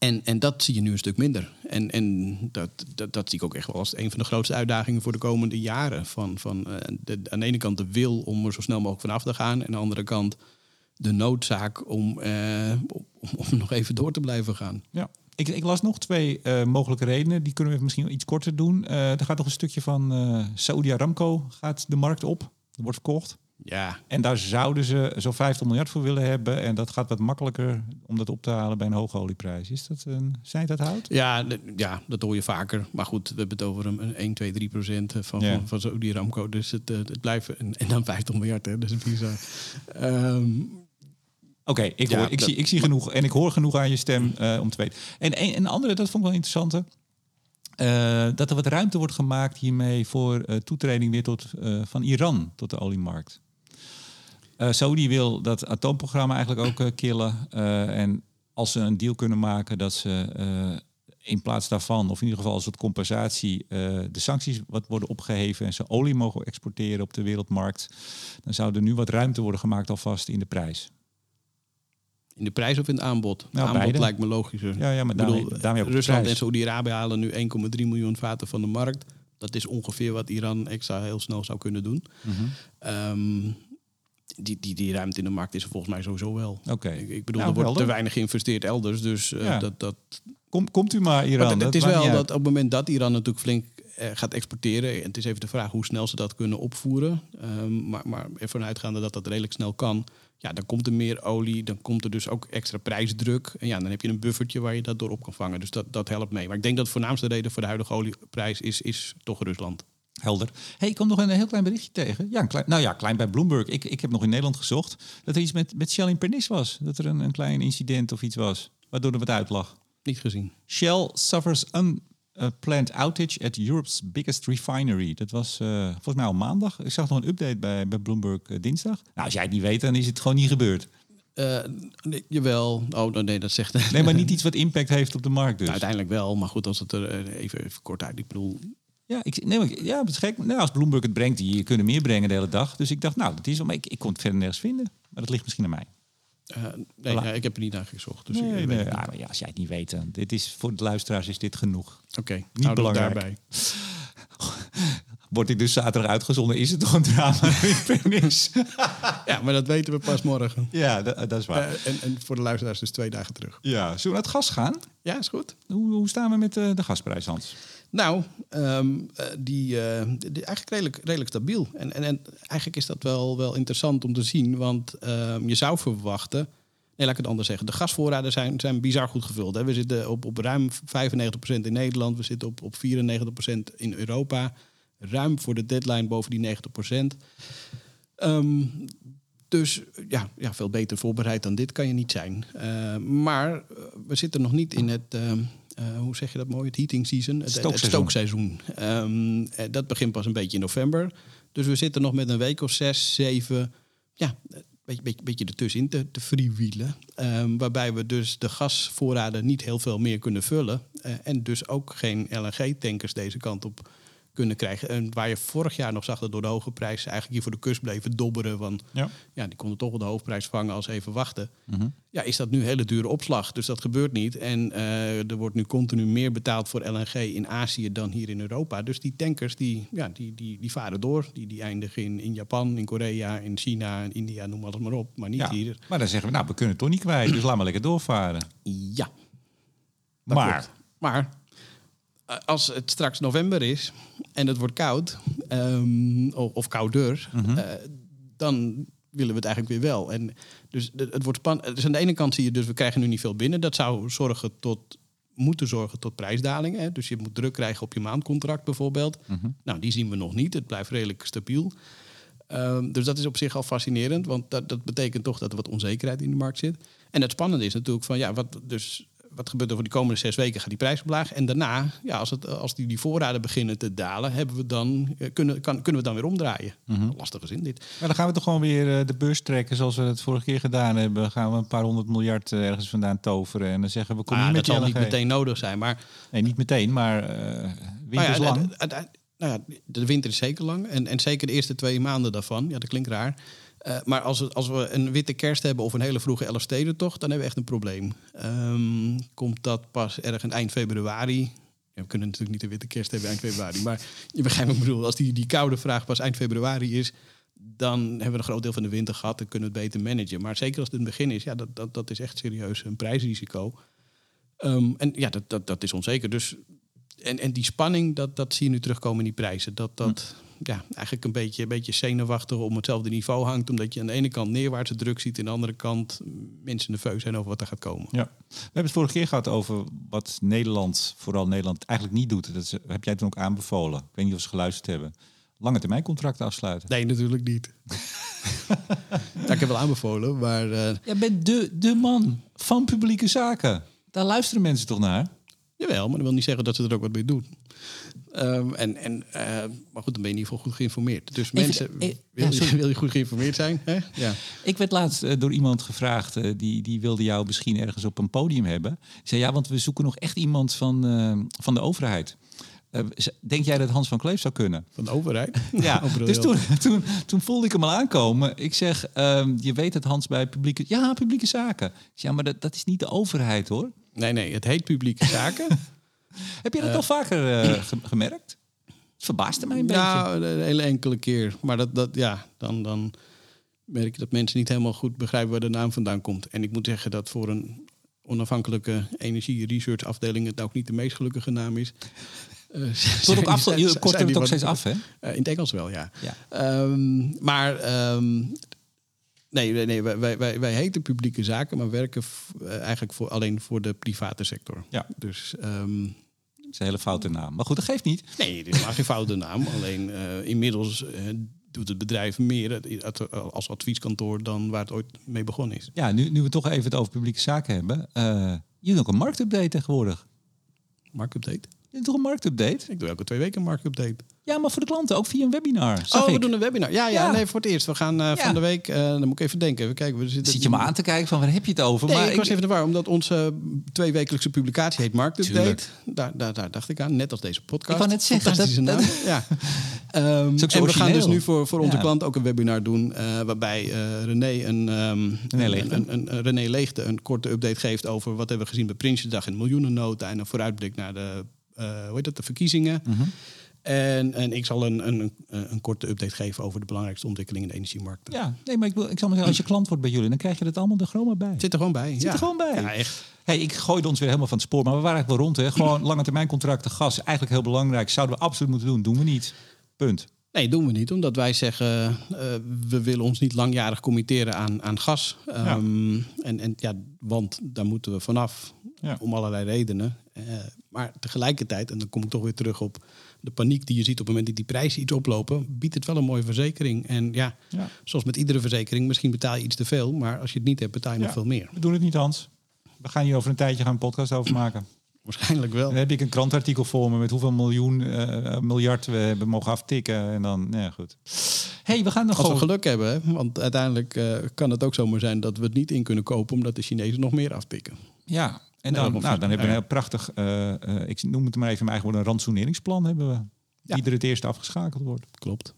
B: en, en dat zie je nu een stuk minder. En, en dat, dat, dat zie ik ook echt wel als een van de grootste uitdagingen voor de komende jaren. Van, van, eh, de, aan de ene kant de wil om er zo snel mogelijk vanaf te gaan. En aan de andere kant de noodzaak om, eh, om, nog even door te blijven gaan.
A: Ja. Ik, ik las nog twee eh, mogelijke redenen. Die kunnen we misschien iets korter doen. Eh, er gaat nog een stukje van eh Saudi Aramco gaat de markt op. Er wordt verkocht.
B: Ja,
A: En daar zouden ze zo'n 50 miljard voor willen hebben. En dat gaat wat makkelijker om dat op te halen bij een hoge olieprijs. Is dat een, zij dat houdt?
B: ja, ja, dat hoor je vaker. Maar goed, we hebben het over een, een 1, 2, 3 procent van,
A: Ja.
B: van, van Saudi Ramco. Dus het, eh, het blijft... En, en dan 50 miljard, hè. Dat is bizar. Ehm,
A: Oké, ik,
B: Ja,
A: ik,
B: dat-
A: zie, ik zie genoeg. En ik hoor genoeg aan je stem eh, om te weten. En een, een andere, dat vond ik wel interessant. Eh, dat er wat ruimte wordt gemaakt hiermee voor eh, toetreding weer tot, eh, van Iran tot de oliemarkt. Eh Saudi wil dat atoomprogramma eigenlijk ook eh, killen. Eh, en als ze een deal kunnen maken dat ze in plaats daarvan, of in ieder geval als soort compensatie, de sancties wat worden opgeheven en ze olie mogen exporteren op de wereldmarkt, dan zou er nu wat ruimte worden gemaakt alvast in de prijs.
B: in de prijs of in het aanbod?
A: Nou,
B: aanbod
A: beide.
B: lijkt me logischer.
A: Ja, ja maar daarmee,
B: bedoel,
A: daarmee
B: Rusland en Saudi-Arabië halen nu 1,3 miljoen vaten van de markt. Dat is ongeveer wat Iran extra heel snel zou kunnen doen. Ehm, die, die, die ruimte in de markt is er volgens mij sowieso wel.
A: Oké.
B: Ik, ik bedoel,
A: Nou,
B: er wordt
A: helder.
B: te weinig geïnvesteerd elders. Dus eh,
A: Ja.
B: dat, dat,
A: Kom, komt u maar, Iran.
B: maar het, is wel dat op het moment dat Iran natuurlijk flink eh, gaat exporteren... en het is even de vraag hoe snel ze dat kunnen opvoeren. Ehm, maar, maar ervan uitgaande dat dat redelijk snel kan... ja, dan komt er meer olie, dan komt er dus ook extra prijsdruk. En ja, dan heb je een buffertje waar je dat door op kan vangen. Dus dat, dat helpt mee. Maar ik denk dat de voornaamste reden voor de huidige olieprijs is, is toch Rusland.
A: Helder. Hey, ik kom nog een heel klein berichtje tegen. Ja, een klein, nou ja, klein bij Bloomberg. Ik, ik heb nog in Nederland gezocht dat er iets met, met Shell in Pernis was. Dat er een, een klein incident of iets was, waardoor er wat uit lag.
B: Niet gezien.
A: Shell suffers unplanned outage at Europe's biggest refinery. Dat was eh, volgens mij al maandag. Ik zag nog een update bij, bij Bloomberg eh, dinsdag. Nou, als jij het niet weet, dan is het gewoon niet gebeurd.
B: Eh, nee, jawel. Oh, nee, dat zegt...
A: Nee, maar niet iets wat impact heeft op de markt dus.
B: Nou, uiteindelijk wel, maar goed, als het er eh, even, even kort uit. Ik bedoel,
A: Ja, ik, nee, maar, ja, het is gek. Nou, als Bloomberg het brengt, die kunnen meer brengen de hele dag. Dus ik dacht, nou, dat is wel. Maar ik, ik kon het verder nergens vinden. Maar dat ligt misschien aan mij.
B: eh, nee, ja, ik heb er niet naar gezocht. Dus
A: Nee, ja, maar ja, als jij het niet weet, dan dit is voor de luisteraars is dit genoeg.
B: Oké,
A: Niet belangrijk.
B: daarbij.
A: Word ik dus zaterdag uitgezonden, is het toch een drama?
B: Ja, maar dat weten we pas morgen.
A: ja, dat, dat is waar.
B: Eh, en, en voor de luisteraars dus twee dagen terug.
A: ja, zullen we naar het gas gaan?
B: Ja, is goed.
A: Hoe, hoe staan we met eh, de gasprijs, Hans?
B: Nou, eh, die, die eigenlijk redelijk, redelijk stabiel. En, en, en eigenlijk is dat wel, wel interessant om te zien. Want ehm, je zou verwachten... Nee, laat ik het anders zeggen. De gasvoorraden zijn, zijn bizar goed gevuld. Hè. We zitten op, op ruim 95% in Nederland. We zitten op, op 94% in Europa. Ruim voor de deadline boven die 90%. Ehm, dus ja, ja, veel beter voorbereid dan dit kan je niet zijn. Maar eh, we zitten nog niet in het, eh, hoe zeg je dat mooi, het heating season, het, het
A: Stookseizoen.
B: Ehm, eh, dat begint pas een beetje in november. Dus we zitten nog met een week of zes, zeven, ja, een beetje, beetje, beetje ertussenin te, te freewheelen. Ehm, waarbij we dus de gasvoorraden niet heel veel meer kunnen vullen. eh, en dus ook geen LNG-tankers deze kant op kunnen krijgen. En waar je vorig jaar nog zag dat door de hoge prijs eigenlijk hier voor de kust bleven dobberen. Van,
A: Ja.
B: ja, die konden toch wel de hoofdprijs vangen als even wachten.
A: Mhm.
B: Ja, is dat nu hele dure opslag. Dus dat gebeurt niet. En eh, er wordt nu continu meer betaald voor LNG in Azië dan hier in Europa. Dus die tankers die, ja, die, die, die varen door. Die, die eindigen in, in Japan, in Korea, in China, in India, noem alles maar op. Maar niet
A: Ja,
B: hier.
A: maar dan zeggen we, nou, we kunnen het toch niet kwijt, dus laat maar lekker doorvaren.
B: Ja. dat
A: maar,
B: klopt. Maar als het straks november is en het wordt koud, ehm, of, kouder,
A: Mhm.
B: eh, dan willen we het eigenlijk weer wel. En dus het wordt spannend. Dus aan de ene kant zie je dus, we krijgen nu niet veel binnen. Dat zou zorgen tot, moeten zorgen tot prijsdalingen. Hè? Dus je moet druk krijgen op je maandcontract bijvoorbeeld.
A: Mhm.
B: Nou, die zien we nog niet. Het blijft redelijk stabiel. Ehm, dus dat is op zich al fascinerend, want dat, dat betekent toch dat er wat onzekerheid in de markt zit. En het spannende is natuurlijk van ja, wat, dus, wat gebeurt er voor die komende zes weken? Gaat die prijs omlaag? En daarna, ja, als, het, als die, die voorraden beginnen te dalen, hebben we dan, eh, kunnen, kan, kunnen we dan weer omdraaien.
A: Mhm.
B: Lastige zin dit.
A: Maar dan gaan we toch gewoon weer eh, de beurs trekken zoals we het vorige keer gedaan hebben. Gaan we een paar honderd miljard eh, ergens vandaan toveren en dan zeggen we, kom
B: Ah,
A: hier
B: dat zal niet meteen nodig zijn, maar
A: Nee, niet meteen, maar eh winter is
B: Nou ja,
A: lang.
B: de- de- de- nou ja, de winter is zeker lang. En, en zeker de eerste twee maanden daarvan. Ja, dat klinkt raar. Eh, maar als als we een witte kerst hebben of een hele vroege Elfstedentocht... dan hebben we echt een probleem. Ehm, komt dat pas ergens eind februari... Ja, we kunnen natuurlijk niet een witte kerst hebben eind februari. Maar je begrijpt wat ik bedoel. Als die, die koude vraag pas eind februari is... dan hebben we een groot deel van de winter gehad. Dan kunnen we het beter managen. Maar zeker als het in het begin is... ja, dat, dat, dat is echt serieus een prijsrisico. Ehm, en ja, dat, dat, dat is onzeker. Dus en, en die spanning, dat, dat zie je nu terugkomen in die prijzen. Dat, dat, ja, eigenlijk een beetje, een beetje zenuwachtig om hetzelfde niveau hangt. Omdat je aan de ene kant neerwaartse druk ziet, en aan de andere kant mensen nerveus zijn over wat er gaat komen.
A: Ja. We hebben het vorige keer gehad over wat Nederland, vooral Nederland, eigenlijk niet doet. Dat heb jij toen ook aanbevolen. Ik weet niet of ze geluisterd hebben. Lange termijn contracten afsluiten.
B: Nee, natuurlijk niet. ja, ik heb wel aanbevolen, maar eh,
A: Jij bent de, de man van publieke zaken. Daar luisteren mensen toch naar?
B: Jawel, maar dat wil niet zeggen dat ze er ook wat mee doen. Ehm, en, en, eh, maar goed, dan ben je in ieder geval goed geïnformeerd. Dus
A: Even-
B: mensen,
A: eh,
B: wil,
A: ja,
B: je, wil je goed geïnformeerd zijn? Hè? Ja.
A: Ik werd laatst eh, door iemand gevraagd, eh, die, die wilde jou misschien ergens op een podium hebben. Ik zei ja, want we zoeken nog echt iemand van, van de overheid. Denk jij dat Hans van Kleef zou kunnen?
B: Van de overheid.
A: Ja,
B: Oh,
A: dus toen, toen, toen voelde ik hem al aankomen. Ik zeg, ehm, je weet dat Hans bij publieke... Ja, publieke zaken. Ja, maar dat, dat is niet de overheid hoor.
B: Nee, nee, het heet publieke zaken.
A: Heb je dat al vaker eh, ge- gemerkt? Het verbaasde mij een beetje.
B: nou, een hele enkele keer. Maar dat, dat, ja, dan, dan merk je dat mensen niet helemaal goed begrijpen waar de naam vandaan komt. En ik moet zeggen dat voor een onafhankelijke energie-research afdeling het nou ook niet de meest gelukkige naam is. Eh,
A: Het wordt ook af, kort het ook steeds af, hè?
B: Eh, in het Engels wel, ja.
A: Ja.
B: Ehm, maar ehm, nee, nee, nee wij, wij, wij, heten publieke zaken, maar werken eh, eigenlijk voor, alleen voor de private sector.
A: Ja.
B: Dus ehm,
A: Dat is een hele foute naam. Maar goed, dat geeft niet.
B: nee, het is maar geen foute naam. Alleen eh, inmiddels eh, doet het bedrijf meer als advieskantoor dan waar het ooit mee begonnen is.
A: Ja, nu, nu we toch even het over publieke zaken hebben. je doet ook een marktupdate tegenwoordig.
B: Marktupdate.
A: Je doet toch een marktupdate?
B: Ik doe elke twee weken een marktupdate.
A: Ja, maar voor de klanten ook via een webinar.
B: Oh, we
A: ik.
B: doen een webinar. Ja, ja,
A: Ja.
B: nee, voor het eerst. We gaan eh,
A: Ja.
B: van de week, eh, dan moet ik even denken. Even kijken. We zitten
A: Zit je me aan te kijken van waar heb je het over?
B: Nee,
A: maar
B: ik was even de war, omdat onze tweewekelijkse publicatie heet Marktupdate. Daar, daar, daar dacht ik aan, net als deze podcast.
A: Ik wou net zeggen, dat-
B: naam. Ja. Ehm, en we gaan dus nu voor, voor onze klant ook een webinar doen... eh, waarbij René, een, ehm,
A: René Leegte.
B: een, een, een- René Leegte een korte update geeft... over wat hebben we gezien bij Prinsjesdag en miljoenennota... en een vooruitblik naar de, hoe heet dat, de verkiezingen...
A: Mhm.
B: En, en ik zal een, een, een, korte update geven over de belangrijkste ontwikkelingen in de energiemarkt.
A: Ja, nee, maar ik, wil, ik zal maar zeggen, als je klant wordt bij jullie, dan krijg je dat allemaal er gewoon maar bij.
B: Zit er gewoon bij.
A: Zit
B: ja.
A: er gewoon bij.
B: Ja, echt.
A: Hey, ik gooide ons weer helemaal van het spoor, maar we waren eigenlijk wel rond. Hè? Gewoon lange termijn contracten, gas, eigenlijk heel belangrijk. Zouden we absoluut moeten doen, doen we niet. Punt.
B: Nee, doen we niet. Omdat wij zeggen, eh, we willen ons niet langjarig committeren aan, aan gas. Ehm, en, en, ja, want daar moeten we vanaf,
A: Ja.
B: om allerlei redenen. Eh, maar tegelijkertijd, en dan kom ik toch weer terug op de paniek die je ziet op het moment dat die prijzen iets oplopen, biedt het wel een mooie verzekering. En ja,
A: Ja.
B: zoals met iedere verzekering, misschien betaal je iets te veel, maar als je het niet hebt, betaal je nog veel meer.
A: We doen het niet, Hans. We gaan hier over een tijdje gaan een podcast over maken.
B: Waarschijnlijk wel.
A: Dan heb ik een krantartikel voor me met hoeveel miljoen, eh, miljard we hebben mogen aftikken. En dan, nou ja, goed. hey, we gaan nog
B: Als we
A: gewoon...
B: geluk hebben, hè? want uiteindelijk eh, kan het ook zomaar zijn dat we het niet in kunnen kopen omdat de Chinezen nog meer aftikken.
A: Ja, en dan, nou, dan hebben we een heel prachtig, eh, eh, ik noem het maar even mijn eigen woorden, een rantsoeneringsplan hebben we.
B: Ja.
A: Er het eerst afgeschakeld wordt.
B: Klopt.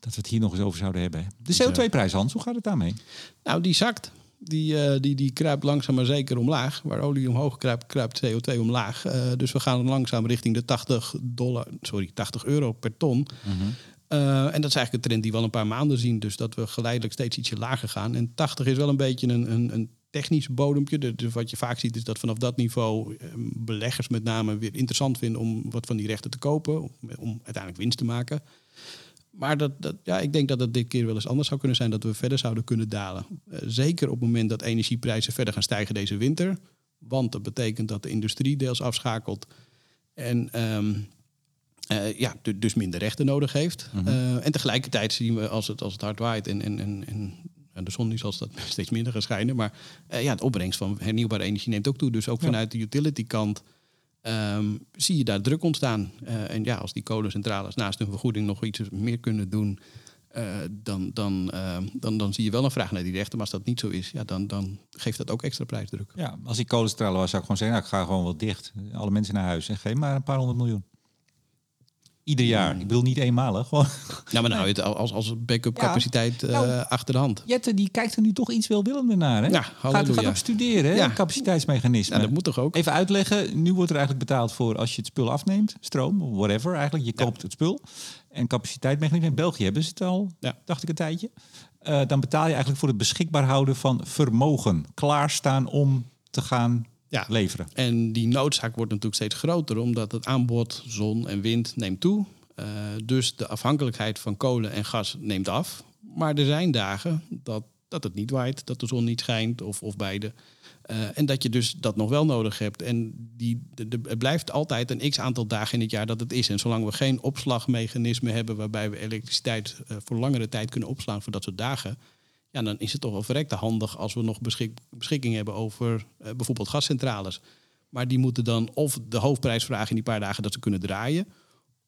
A: Dat we het hier nog eens over zouden hebben. hè. De CO2-prijs, Hans, hoe gaat het daarmee?
B: Nou, die zakt. Die, eh, die, die kruipt langzaam maar zeker omlaag. Waar olie omhoog kruipt, kruipt CO2 omlaag. Dus we gaan langzaam richting de 80, dollar, sorry, 80 euro per ton. Eh, en dat is eigenlijk een trend die we al een paar maanden zien. Dus dat we geleidelijk steeds ietsje lager gaan. En 80 is wel een beetje een, een, een technisch bodempje. Dus wat je vaak ziet is dat vanaf dat niveau eh, beleggers met name weer interessant vinden om wat van die rechten te kopen. Om, om uiteindelijk winst te maken. Maar dat, dat, ja, ik denk dat het dit keer wel eens anders zou kunnen zijn. Dat we verder zouden kunnen dalen. Eh, zeker op het moment dat energieprijzen verder gaan stijgen deze winter. Want dat betekent dat de industrie deels afschakelt. En ehm, eh, ja, du- dus minder rechten nodig heeft. Eh, en tegelijkertijd zien we als het, als het hard waait en, en, en en de zon nu zal dat steeds minder gaan schijnen. Maar eh, ja, de opbrengst van hernieuwbare energie neemt ook toe. Dus ook
A: Ja.
B: vanuit de utility kant ehm, zie je daar druk ontstaan. Eh, en ja, als die kolencentrales naast hun vergoeding nog iets meer kunnen doen... eh, dan, dan, ehm, dan, dan zie je wel een vraag naar die rechten. Maar als dat niet zo is, ja, dan, dan geeft dat ook extra prijsdruk.
A: Ja, als ik kolencentrale was, zou ik gewoon zeggen, nou, ik ga gewoon wel dicht. Alle mensen naar huis en geef maar een paar honderd miljoen. Ieder jaar. Ik bedoel niet eenmalig. Gewoon.
B: Ja, maar nou, het als, als backup capaciteit eh,
A: Nou,
B: achter de hand.
A: Jette, die kijkt er nu toch iets welwillender naar. Hè?
B: Ja,
A: gaat,
B: halleluja.
A: gaat ook studeren, hè?
B: Ja.
A: capaciteitsmechanisme.
B: Ja, dat moet toch ook?
A: Even uitleggen, nu wordt er eigenlijk betaald voor als je het spul afneemt, stroom, whatever eigenlijk. Je koopt het spul. En capaciteitsmechanisme, in België hebben ze het al,
B: Ja.
A: dacht ik een tijdje. Eh, dan betaal je eigenlijk voor het beschikbaar houden van vermogen. Klaarstaan om te gaan
B: Ja.
A: leveren.
B: En die noodzaak wordt natuurlijk steeds groter, omdat het aanbod zon en wind neemt toe. Uh, dus de afhankelijkheid van kolen en gas neemt af. Maar er zijn dagen dat, dat het niet waait, dat de zon niet schijnt of, of beide. Uh, en dat je dus dat nog wel nodig hebt. En die, de, de, het blijft altijd een x aantal dagen in het jaar dat het is. En zolang we geen opslagmechanisme hebben waarbij we elektriciteit uh, voor langere tijd kunnen opslaan voor dat soort dagen. Ja, dan is het toch wel verrekte handig als we nog beschik, beschikking hebben over uh, bijvoorbeeld gascentrales. Maar die moeten dan of de hoofdprijs vragen in die paar dagen dat ze kunnen draaien.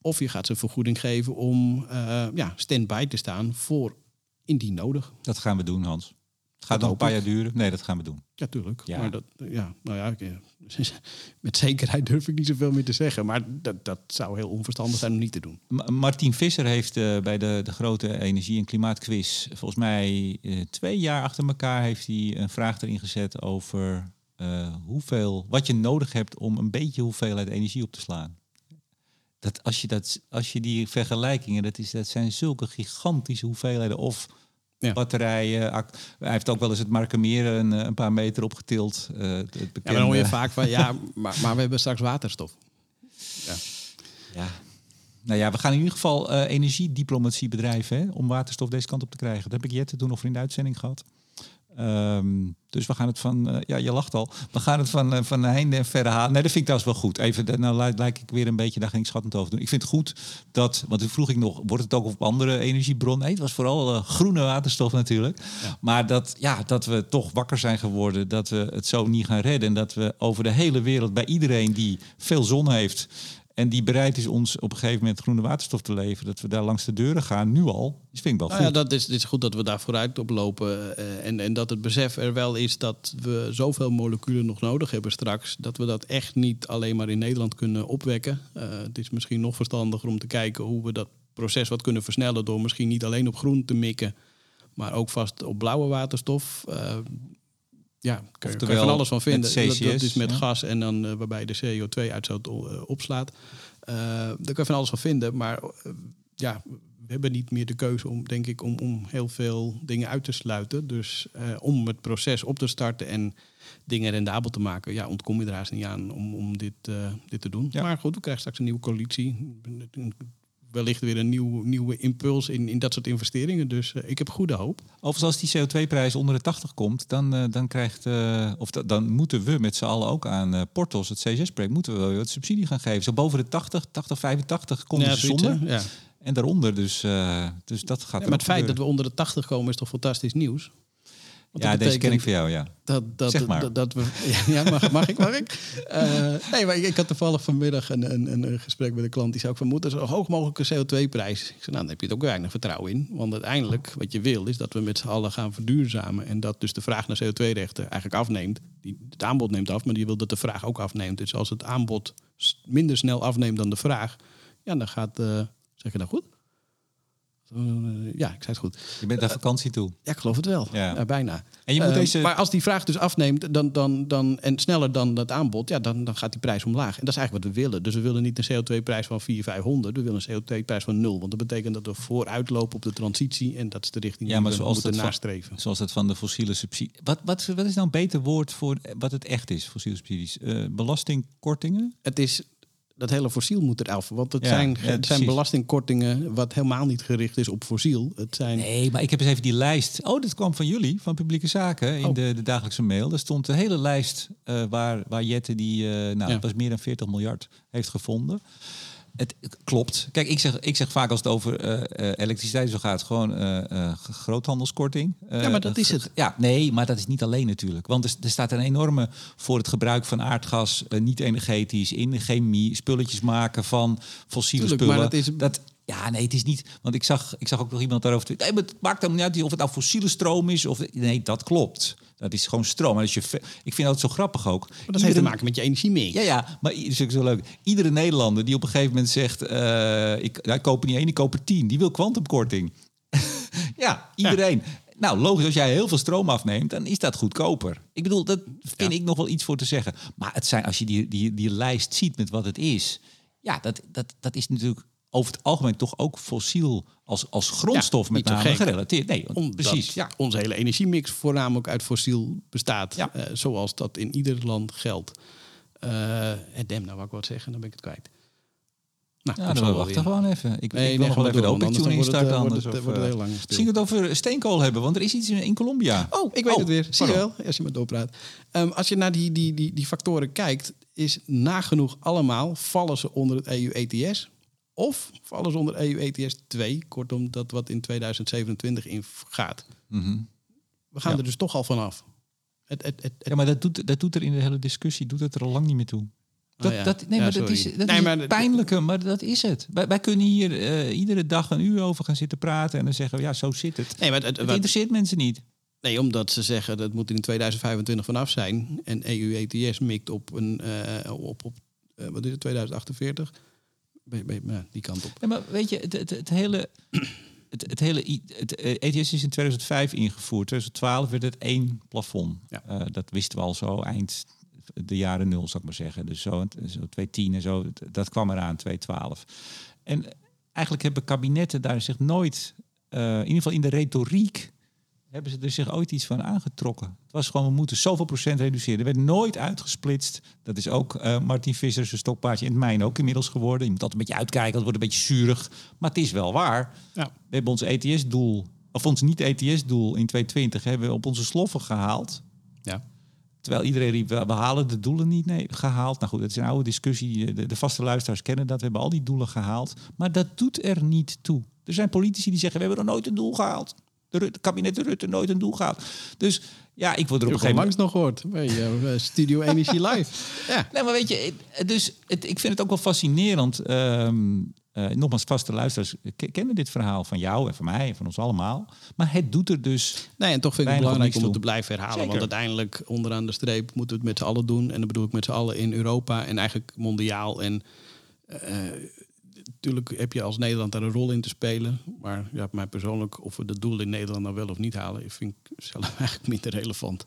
B: Of je gaat ze vergoeding geven om ja, stand-by te staan voor indien nodig.
A: Dat gaan we doen, Hans. Het gaat nog een paar jaar duren. Nee, dat gaan we doen.
B: Ja, tuurlijk. Ja. Maar dat, ja, nou ja, met zekerheid durf ik niet zoveel meer te zeggen. Maar dat, dat zou heel onverstandig zijn om niet te doen.
A: Martin Visser heeft uh, bij de, de grote energie- en klimaatquiz... volgens mij uh, twee jaar achter elkaar heeft hij een vraag erin gezet over... Uh, hoeveel, wat je nodig hebt om een beetje hoeveelheid energie op te slaan. Dat als je, dat, als je die vergelijkingen, dat, is, dat zijn zulke gigantische hoeveelheden. Of ja. batterijen. Hij heeft ook wel eens het Markermeer een, een paar meter opgetild. Uh, het
B: bekende... Ja, dan hoor je vaak van, ja, maar, maar we hebben straks waterstof.
A: Ja. ja. Nou ja, we gaan in ieder geval uh, energiediplomatie bedrijven hè, om waterstof deze kant op te krijgen. Dat heb ik Jette toen nog in de uitzending gehad. Um, dus we gaan het van, uh, ja, je lacht al. We gaan het van, uh, van heinde en verre halen. Nee, dat vind ik trouwens wel goed. Even, nou lijk ik weer een beetje, daar ging ik schattend over doen. Ik vind het goed dat, want toen vroeg ik nog, wordt het ook op andere energiebronnen? Nee, het was vooral uh, groene waterstof natuurlijk. Ja. Maar dat, ja, dat we toch wakker zijn geworden, dat we het zo niet gaan redden. En dat we over de hele wereld, bij iedereen die veel zon heeft, en die bereid is ons op een gegeven moment groene waterstof te leveren. Dat we daar langs de deuren gaan, nu al. Dat vind ik wel
B: nou goed. Ja, dat is, het is goed dat we daar vooruit op lopen. Uh, en, en dat het besef er wel is dat we zoveel moleculen nog nodig hebben straks. Dat we dat echt niet alleen maar in Nederland kunnen opwekken. Uh, het is misschien nog verstandiger om te kijken hoe we dat proces wat kunnen versnellen. Door misschien niet alleen op groen te mikken. Maar ook vast op blauwe waterstof. Uh, ja, kan je, kan je van alles van vinden. CCS, dat, dat, is met ja. gas en dan uh, waarbij de CO2-uitstoot uh, opslaat. Uh, daar kan je van alles van vinden. Maar ja, we hebben niet meer de keuze om, denk ik, om, om heel veel dingen uit te sluiten. Dus om het proces op te starten en dingen rendabel te maken, ja, ontkom je er haast niet aan om, om dit, dit te doen. Ja. Maar goed, we krijgen straks een nieuwe coalitie wellicht weer een nieuw, nieuwe impuls in, in dat soort investeringen. Dus uh, ik heb goede hoop.
A: Overigens, als die CO2-prijs onder de 80 komt, dan, uh, dan, krijgt, uh, of dan moeten we met z'n allen ook aan Portos, het C6-project, moeten we wel wat subsidie gaan geven. Zo boven de 80, 80, 85 komt ja, zonder. Ja. En daaronder, dus, dus dat gaat. Ja,
B: maar het feit dat we onder de 80 komen is toch fantastisch nieuws?
A: Ja, deze ken ik voor jou, ja.
B: Dat, dat, zeg maar. Dat, dat we, ja, mag, mag ik, mag ik? Uh, nee, maar ik, ik, had toevallig vanmiddag een, een, een, gesprek met een klant die zei ook van... moet er zo hoog mogelijke CO2-prijs. Ik zei, nou, dan heb je er ook weinig vertrouwen in. Want uiteindelijk, wat je wil, is dat we met z'n allen gaan verduurzamen... en dat dus de vraag naar CO2-rechten eigenlijk afneemt. Die, het aanbod neemt af, maar die wil dat de vraag ook afneemt. Dus als het aanbod minder snel afneemt dan de vraag... ja, dan gaat... Uh, zeg je dat goed? Uh, ja, ik zei het goed.
A: Je bent naar vakantie toe.
B: Uh, ja, ik geloof het wel. Ja. ja bijna.
A: En je moet deze...
B: Maar als die vraag dus afneemt dan, dan, dan, en sneller dan dat aanbod, ja, dan, dan gaat die prijs omlaag. En dat is eigenlijk wat we willen. Dus we willen niet een CO2-prijs van 4, 500. We willen een CO2-prijs van 0. Want dat betekent dat we vooruitlopen op de transitie. En dat is de richting
A: ja,
B: die we
A: zoals
B: moeten
A: van,
B: nastreven.
A: Zoals dat van de fossiele subsidie. Wat, wat, wat is nou een beter woord voor wat het echt is, fossiele subsidies? Uh, belastingkortingen?
B: Het is dat hele fossiel moet eraf. Want het, ja, zijn, ja, het zijn belastingkortingen wat helemaal niet gericht is op fossiel. Het zijn...
A: Nee, maar ik heb eens even die lijst. Oh, dat kwam van jullie, van Publieke Zaken, in oh. de, de dagelijkse mail. Daar stond een hele lijst uh, waar, waar Jette die, uh, nou, ja. was meer dan 40 miljard heeft gevonden. Het klopt. Kijk, ik zeg, ik zeg vaak als het over uh, uh, elektriciteit zo gaat, gewoon uh, groothandelskorting.
B: ja, maar dat is het.
A: Ja, nee, maar dat is niet alleen natuurlijk. Want er, er staat een enorme voor het gebruik van aardgas, niet energetisch, in de chemie, spulletjes maken van fossiele Tuurlijk, spullen. Maar dat is... Dat, ja, nee, het is niet. Want ik zag, ik zag ook nog iemand daarover. Nee, maar het maakt helemaal niet uit of het nou fossiele stroom is. Of, nee, dat klopt. Dat is gewoon stroom. En als je, ik vind dat zo grappig ook.
B: Maar dat Iedere, heeft te maken met je energiemix.
A: Ja, ja, maar is ook zo leuk. Iedere Nederlander die op een gegeven moment zegt: uh, ik, ik koop er niet één, ik koop er tien. Die wil kwantumkorting. ja, iedereen. Ja. Nou, logisch, als jij heel veel stroom afneemt, dan is dat goedkoper. Ik bedoel, dat vind ja. ik nog wel iets voor te zeggen. Maar het zijn, als je die, die, die lijst ziet met wat het is, ja, dat, dat, dat is natuurlijk over het algemeen toch ook fossiel als, als grondstof ja, met name gerelateerd. Nee,
B: Omdat precies. Ja. Onze hele energiemix voornamelijk uit fossiel bestaat. Ja. Uh, zoals dat in ieder land geldt. Uh, en dem, nou wat ik wat zeggen, dan ben ik het kwijt. Nou,
A: Ja, dan wachten gewoon even. Ik,
B: Nee,
A: ik wil nog wel even de
B: door, want
A: open tune
B: anders wordt het, wordt het
A: eh,
B: heel lang.
A: Misschien het over steenkool hebben, want er is iets in, in Colombia.
B: Oh, ik weet
A: Oh,
B: het weer. Zie je wel, als je met doorpraat. Ehm, als je naar die, die, die, die factoren kijkt, is nagenoeg allemaal vallen ze onder het EU ETS. Of vallen ze onder EU ETS 2, kortom dat wat in 2027 in gaat.
A: Mhm.
B: We gaan
A: Ja.
B: er dus toch al vanaf. Het, het, het, het-
A: Ja, maar dat doet, dat doet er in de hele discussie doet het er al lang niet meer toe. Dat,
B: Oh ja.
A: dat, nee,
B: Ja,
A: maar dat
B: sorry.
A: is, dat
B: Nee,
A: is
B: maar
A: het
B: dat-
A: pijnlijke, maar dat is het. Wij, wij kunnen hier eh, iedere dag een uur over gaan zitten praten en dan zeggen we, ja, zo zit het.
B: nee, maar het,
A: Het
B: wat-
A: interesseert mensen niet.
B: nee, omdat ze zeggen dat moet in 2025 vanaf zijn. En EU ETS mikt op een eh, op, op eh, wat is het, 2048. Ben- ja, die kant op.
A: Ja, maar weet je, het, het, het hele... Het, het hele het, eh, ETS is in 2005 ingevoerd. 2012 werd het één plafond.
B: Ja.
A: Eh, dat wisten we al zo eind de jaren nul, zou ik maar zeggen. Dus zo, zo 2010 en zo, dat- dat kwam eraan, 2012. En eigenlijk hebben kabinetten daar zich nooit, eh, in ieder geval in de retoriek, hebben ze er zich ooit iets van aangetrokken. Het was gewoon, we moeten zoveel procent reduceren. Er werd nooit uitgesplitst. Dat is ook eh Martin Visser, zijn stokpaardje in het mijn ook inmiddels geworden. Je moet altijd een beetje uitkijken, het wordt een beetje zuurig. Maar het is wel waar.
B: Ja.
A: We hebben ons ETS-doel, of ons niet-ETS-doel in 2020, hebben we op onze sloffen gehaald.
B: Ja.
A: Terwijl iedereen riep, we we halen de doelen niet nee, gehaald. Nou goed, dat is een oude discussie. De, de vaste luisteraars kennen dat. We hebben al die doelen gehaald. Maar dat doet er niet toe. Er zijn politici die zeggen, we hebben nog nooit een doel gehaald. De Rutte, kabinet Rutte nooit een doel gehaald. Dus ja, ik word er op een gegeven moment...
B: langs nog gehoord bij jouw eh, Studio Energie Live. Ja.
A: Nee, maar weet je, dus het, ik vind het ook wel fascinerend. ehm, eh, nogmaals, vaste luisteraars ke- kennen dit verhaal van jou en van mij en van ons allemaal. Maar het doet er dus
B: Nee, en toch vind ik het belangrijk om het te blijven herhalen.
A: Zeker.
B: Want uiteindelijk, onderaan de streep, moeten we het met z'n allen doen. En dat bedoel ik met z'n allen in Europa en eigenlijk mondiaal. En eh, natuurlijk heb je als Nederland daar een rol in te spelen. Maar ja, mij persoonlijk, of we dat doel in Nederland nou wel of niet halen, vind ik zelf eigenlijk minder relevant.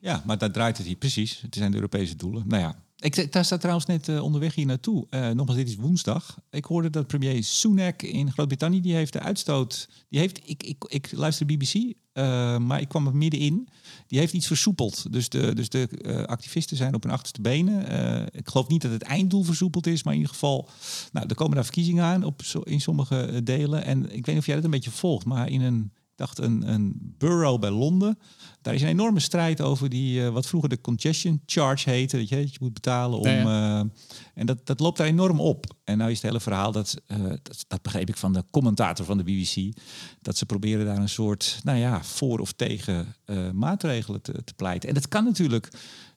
A: Ja, maar daar draait het hier precies. Het zijn de Europese doelen. Nou ja, ik, daar staat trouwens net eh, onderweg hier naartoe. Eh, nogmaals, dit is woensdag. Ik hoorde dat premier Sunak in Groot-Brittannië, die heeft de uitstoot... Die heeft, ik, ik, ik luister BBC, eh, maar ik kwam er middenin. Die heeft iets versoepeld. Dus de, dus de eh, activisten zijn op hun achterste benen. Eh, ik geloof niet dat het einddoel versoepeld is, maar in ieder geval... Nou, er komen daar verkiezingen aan op, in sommige eh, delen. En ik weet niet of jij dat een beetje volgt, maar in een... Ik dacht een, een borough bij Londen. Daar is een enorme strijd over die, eh, wat vroeger de congestion charge heette. Dat je, dat je moet betalen om.
B: Ja,
A: eh, en dat, dat loopt daar enorm op. En nou is het hele verhaal, dat, eh, dat, dat begreep ik van de commentator van de BBC. Dat ze proberen daar een soort, nou ja, voor of tegen maatregelen te, te pleiten. En dat kan natuurlijk.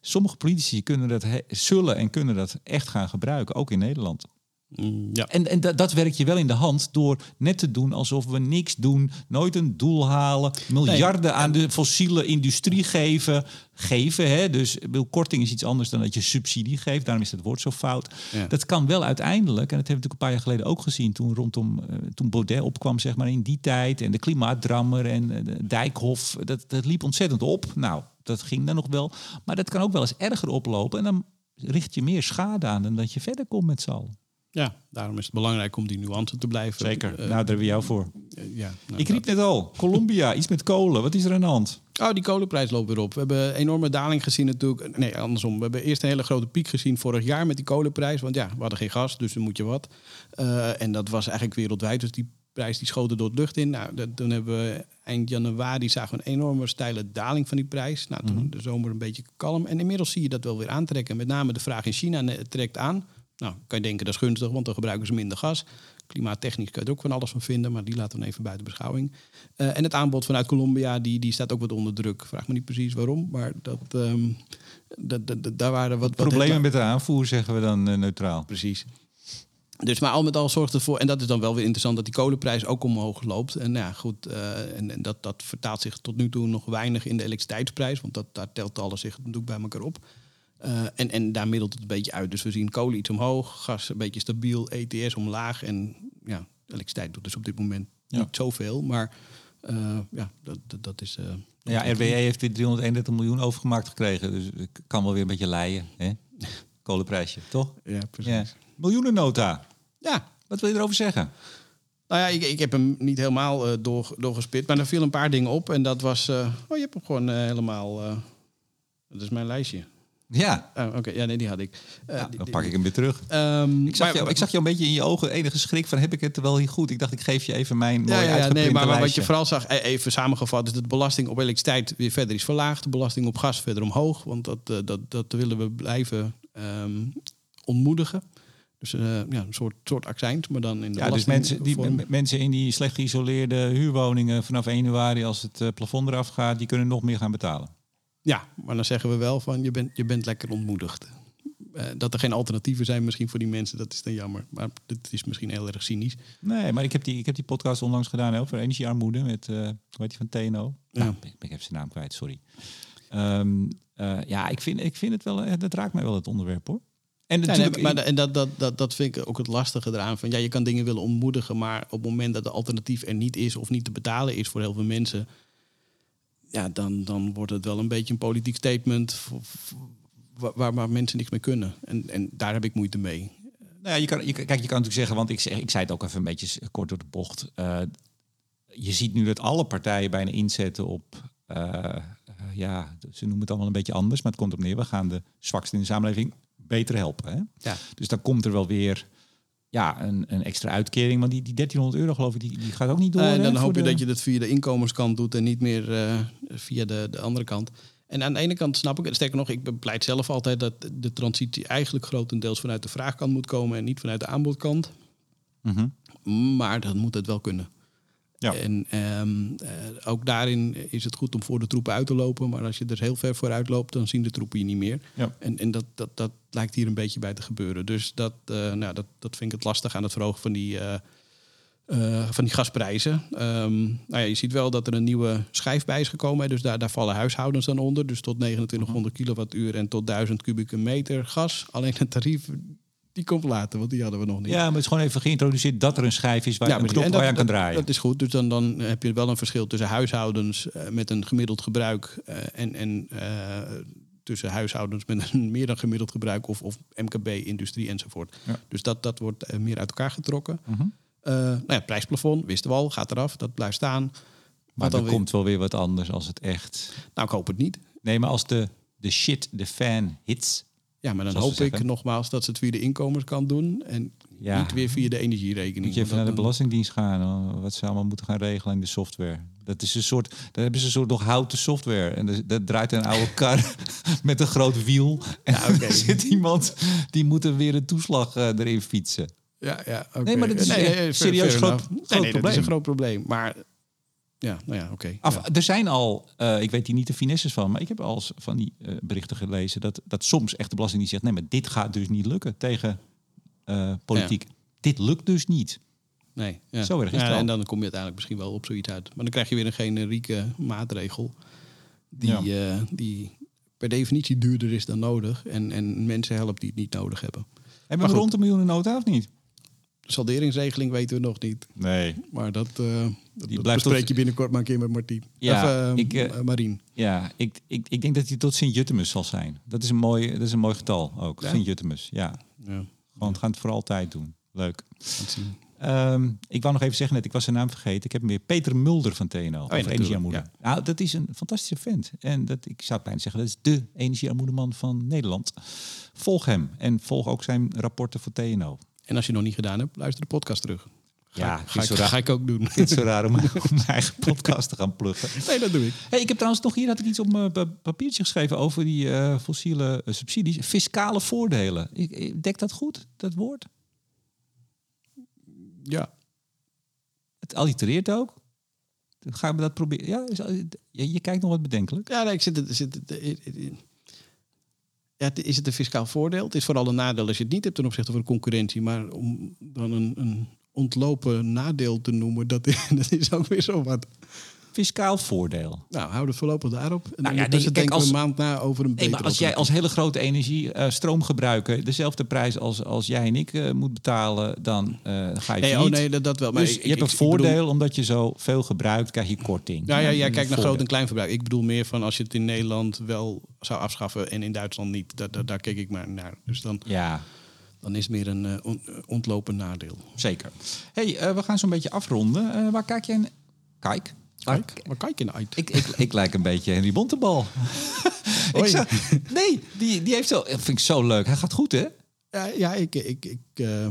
A: Sommige politici kunnen dat, zullen en kunnen dat echt gaan gebruiken, ook in Nederland.
B: Mm, ja.
A: En, en dat, dat werkt je wel in de hand door net te doen alsof we niks doen, nooit een doel halen, miljarden aan de fossiele industrie geven. Geven, hè? dus korting is iets anders dan dat je subsidie geeft. Daarom is het woord zo fout.
B: Ja.
A: Dat kan wel uiteindelijk, en dat hebben we natuurlijk een paar jaar geleden ook gezien, toen rondom eh, toen Baudet opkwam, zeg maar in die tijd, en de klimaatdrammer en eh, de Dijkhoff, dat, dat liep ontzettend op. Nou, dat ging dan nog wel, maar dat kan ook wel eens erger oplopen. En dan richt je meer schade aan dan dat je verder komt met z'n allen.
B: Ja, daarom is het belangrijk om die nuance te blijven.
A: Zeker.
B: eh,
A: nou, daar hebben we jou voor.
B: eh, ja, nou,
A: Ik riep net al, Colombia, iets met kolen. Wat is er aan de hand?
B: Oh, die kolenprijs loopt weer op. We hebben een enorme daling gezien natuurlijk. Nee, andersom. We hebben eerst een hele grote piek gezien vorig jaar met die kolenprijs. Want ja, we hadden geen gas, dus dan moet je wat. Eh, en dat was eigenlijk wereldwijd. Dus die prijs die schoot er door de lucht in. Nou, dat, toen hebben we eind januari zagen we een enorme steile daling van die prijs. Nou, toen de zomer een beetje kalm. En inmiddels zie je dat wel weer aantrekken. Met name de vraag in China trekt aan. Nou, kan je denken dat is gunstig, want dan gebruiken ze minder gas. Klimaattechnisch kan je er ook van alles van vinden, maar die laten we even buiten beschouwing. Eh, en het aanbod vanuit Colombia, die, die staat ook wat onder druk. Vraag me niet precies waarom, maar dat, ehm, dat, dat, dat- daar waren wat, wat
A: Problemen met de aanvoer, zeggen we dan eh, neutraal.
B: Precies. Dus maar al met al zorgt ervoor, en dat is dan wel weer interessant, dat die kolenprijs ook omhoog loopt. En nou ja, goed, eh, en, en dat, dat vertaalt zich tot nu toe nog weinig in de elektriciteitsprijs, want dat, daar telt alles zich natuurlijk bij elkaar op. Eh, en, en daar middelt het een beetje uit. Dus we zien kolen iets omhoog, gas een beetje stabiel, ETS omlaag. En ja, elektriciteit doet dus op dit moment
A: Ja.
B: niet zoveel. Maar eh, ja, dat, dat, dat is... eh,
A: Ja, RWE heeft weer 331 miljoen overgemaakt gekregen. Dus ik kan wel weer een beetje leien. Hè? Kolenprijsje, toch?
B: Ja, precies.
A: Ja. Miljoenennota.
B: ja,
A: Wat wil je erover zeggen?
B: Nou ja, ik, ik heb hem niet helemaal door, doorgespit, maar er viel een paar dingen op. En dat was... oh, je hebt hem gewoon helemaal... dat is mijn lijstje.
A: Ja,
B: Oh, Oké, ja, nee, die had ik. Eh,
A: Ja, dan pak ik hem weer terug.
B: Ehm,
A: Ik zag,
B: maar-
A: jou, ik zag jou een beetje in je ogen enige schrik van heb ik het wel hier goed? Ik dacht ik geef je even mijn
B: Ja,
A: mooi
B: ja, ja, nee, maar, maar wat je vooral zag, e- even samengevat, is dat de belasting op elektriciteit weer verder is verlaagd. De belasting op gas verder omhoog. Want dat, eh, dat, dat willen we blijven ehm, ontmoedigen. Dus eh, ja, een soort, soort accijns, maar dan in de
A: Ja, dus mensen, die, mensen in die slecht geïsoleerde huurwoningen vanaf 1 januari als het eh, plafond eraf gaat, die kunnen nog meer gaan betalen.
B: Ja, maar dan zeggen we wel van je bent, je bent lekker ontmoedigd. Eh, dat er geen alternatieven zijn misschien voor die mensen, dat is dan jammer. Maar dit is misschien heel erg cynisch.
A: Nee, maar ik heb die, ik heb die podcast onlangs gedaan over energiearmoede met, eh hoe heet die van TNO?
B: Ja.
A: Nou, ik even zijn naam kwijt, sorry. Ehm, eh, ja, ik vind, ik vind het wel, dat raakt mij wel het onderwerp hoor. En
B: Ja,
A: natuurlijk,
B: nee, maar en dat, dat, dat, dat vind ik ook het lastige eraan. Van, ja, je kan dingen willen ontmoedigen, maar op het moment dat de alternatief er niet is of niet te betalen is voor heel veel mensen, ja, dan, dan wordt het wel een beetje een politiek statement voor- voor- waar, waar, mensen niks mee kunnen. En, en daar heb ik moeite mee.
A: Nou ja, je kan, je, kijk, je kan natuurlijk zeggen, want ik, ik zei het ook even een beetje kort door de bocht. eh, je ziet nu dat alle partijen bijna inzetten op, eh, eh, ja, ze noemen het allemaal een beetje anders, maar het komt op neer. We gaan de zwaksten in de samenleving beter helpen. Hè?
B: Ja.
A: Dus dan komt er wel weer ja, een, een extra uitkering, want die, die 1300 euro geloof ik, die, die gaat ook niet door.
B: en
A: hè,
B: dan hoop je
A: de-
B: dat je dat via de inkomenskant doet en niet meer eh, via de, de andere kant. En aan de ene kant snap ik het. Sterker nog, ik bepleit zelf altijd dat de transitie eigenlijk grotendeels vanuit de vraagkant moet komen en niet vanuit de aanbodkant.
A: Mhm.
B: Maar dan moet het wel kunnen.
A: Ja.
B: En ehm, eh, ook daarin is het goed om voor de troepen uit te lopen. Maar als je er heel ver vooruit loopt, dan zien de troepen je niet meer.
A: Ja.
B: En, en dat, dat, dat lijkt hier een beetje bij te gebeuren. Dus dat, eh, nou, dat, dat vind ik het lastig aan het verhogen van die, eh, van die gasprijzen. Ehm, nou ja, je ziet wel dat er een nieuwe schijf bij is gekomen. hè. Dus daar, daar vallen huishoudens dan onder. Dus tot 2900 kilowattuur en tot 1000 kubieke meter gas. Alleen het tarief, die komt later, want die hadden we nog niet.
A: Ja, maar het is gewoon even geïntroduceerd dat er een schijf is waar je
B: en
A: waar je aan kan draaien.
B: Dat is goed. Dus dan, dan heb je wel een verschil tussen huishoudens eh, met een gemiddeld gebruik eh, en, en eh, tussen huishoudens met een meer dan gemiddeld gebruik of, of MKB, industrie enzovoort.
A: Ja.
B: Dus dat, dat wordt meer uit elkaar getrokken.
A: Mhm.
B: Nou ja, prijsplafond, wisten we al, gaat eraf, dat blijft staan.
A: Maar
B: dan
A: er
B: weer-
A: komt wel weer wat anders als het echt...
B: Nou, ik hoop het niet.
A: Nee, maar als de, de shit, de fan hits...
B: Ja, maar dan hoop ik nogmaals dat ze het via de inkomenskant doen en
A: Ja.
B: niet weer via de energierekening.
A: Moet je even naar de Belastingdienst gaan, wat ze allemaal moeten gaan regelen in de software. Dat is een soort, daar hebben ze een soort nog houten software. En dat, draait een oude kar met een groot wiel. En
B: Ja,
A: er zit iemand die moet er weer een toeslag eh, erin fietsen.
B: Ja, ja, oké.
A: Nee, maar dat is
B: Nee, nee,
A: serieus groot-
B: nee, nee, dat is
A: probleem.
B: een groot probleem. Maar ja, nou ja, oké.
A: Af,
B: ja.
A: Er zijn al, eh, ik weet hier niet de finesses van, maar ik heb al eens van die eh, berichten gelezen dat, dat soms echt de Belastingdienst zegt, nee, maar dit gaat dus niet lukken tegen eh, politiek. Dit lukt dus niet.
B: Nee, ja.
A: Zo erg is het
B: ja. En dan kom je uiteindelijk misschien wel op zoiets uit. Maar dan krijg je weer een generieke maatregel die, die per definitie duurder is dan nodig. En, en mensen helpt die het niet nodig hebben.
A: Hebben we rond een miljoen nota of niet?
B: De salderingsregeling weten we nog niet.
A: Nee.
B: Maar dat, eh dat
A: blijft
B: bespreek
A: tot-
B: je binnenkort maar een keer met Martien.
A: Ja,
B: of, eh,
A: ik, eh,
B: eh, Marien.
A: Ja, ik, ik, ik denk dat hij tot Sint-Juttemus zal zijn. Dat is een mooi, dat is een mooi getal ook.
B: Ja?
A: Sint-Juttemus, ja.
B: Ja,
A: Gewoon, we gaan het voor altijd doen. Leuk. Ehm, ik wou nog even zeggen net, ik was zijn naam vergeten. Ik heb hem weer Peter Mulder van TNO.
B: Oh natuurlijk,
A: energiearmoede. Nou, dat is een fantastische vent. En dat, ik zou bijna zeggen, dat is de energiearmoedeman van Nederland. Volg hem en volg ook zijn rapporten voor TNO.
B: En als je nog niet gedaan hebt, luister de podcast terug. Ga,
A: Ja,
B: ga,
A: is
B: ik,
A: raar.
B: ga ik ook doen.
A: Het zo raar om, mijn eigen podcast te gaan pluggen.
B: Nee, dat doe ik.
A: Hey, ik heb trouwens nog hier had ik iets op mijn pa- papiertje geschreven over die eh, fossiele eh, subsidies. Fiscale voordelen. Ik, ik dek dat goed, dat woord?
B: Ja.
A: Het allitereert ook. Gaan we dat proberen? Ja, is, je, je kijkt nog wat bedenkelijk.
B: Ja, nee, ik zit. Zit eh, is het een fiscaal voordeel? Het is vooral een nadeel als je het niet hebt ten opzichte van de concurrentie. Maar om dan een, een ontlopen nadeel te noemen, dat is, dat is ook weer zo wat.
A: Fiscaal voordeel.
B: Nou, hou het voorlopig daarop. En
A: Nou ja, nee, kijk,
B: denken
A: als-
B: we een maand na over een betere
A: als jij als hele grote energie eh, stroomgebruiker dezelfde prijs als, als jij en ik eh, moet betalen, dan eh, ga je
B: Nee, oh nee, dat, dat wel. Maar
A: dus
B: ik-
A: je hebt een
B: bedoel-
A: voordeel omdat je zo veel gebruikt, krijg je korting.
B: Nou ja, jij
A: een
B: kijkt naar groot en klein verbruik. Ik bedoel meer van als je het in Nederland wel zou afschaffen en in Duitsland niet. Daar, daar, daar keek ik maar naar. Dus dan,
A: Ja,
B: dan is het meer een on- ontlopen nadeel.
A: zeker. hey, we gaan zo'n beetje afronden. Waar kijk jij? n- Kijk.
B: Kijk, waar kijk je naar uit?
A: Ik, ik, ik lijk een beetje Henry Bontebal. Ik nee, die, die heeft zo... Dat vind ik zo leuk. Hij gaat goed, hè?
B: Ja, ja ik, ik, ik, eh,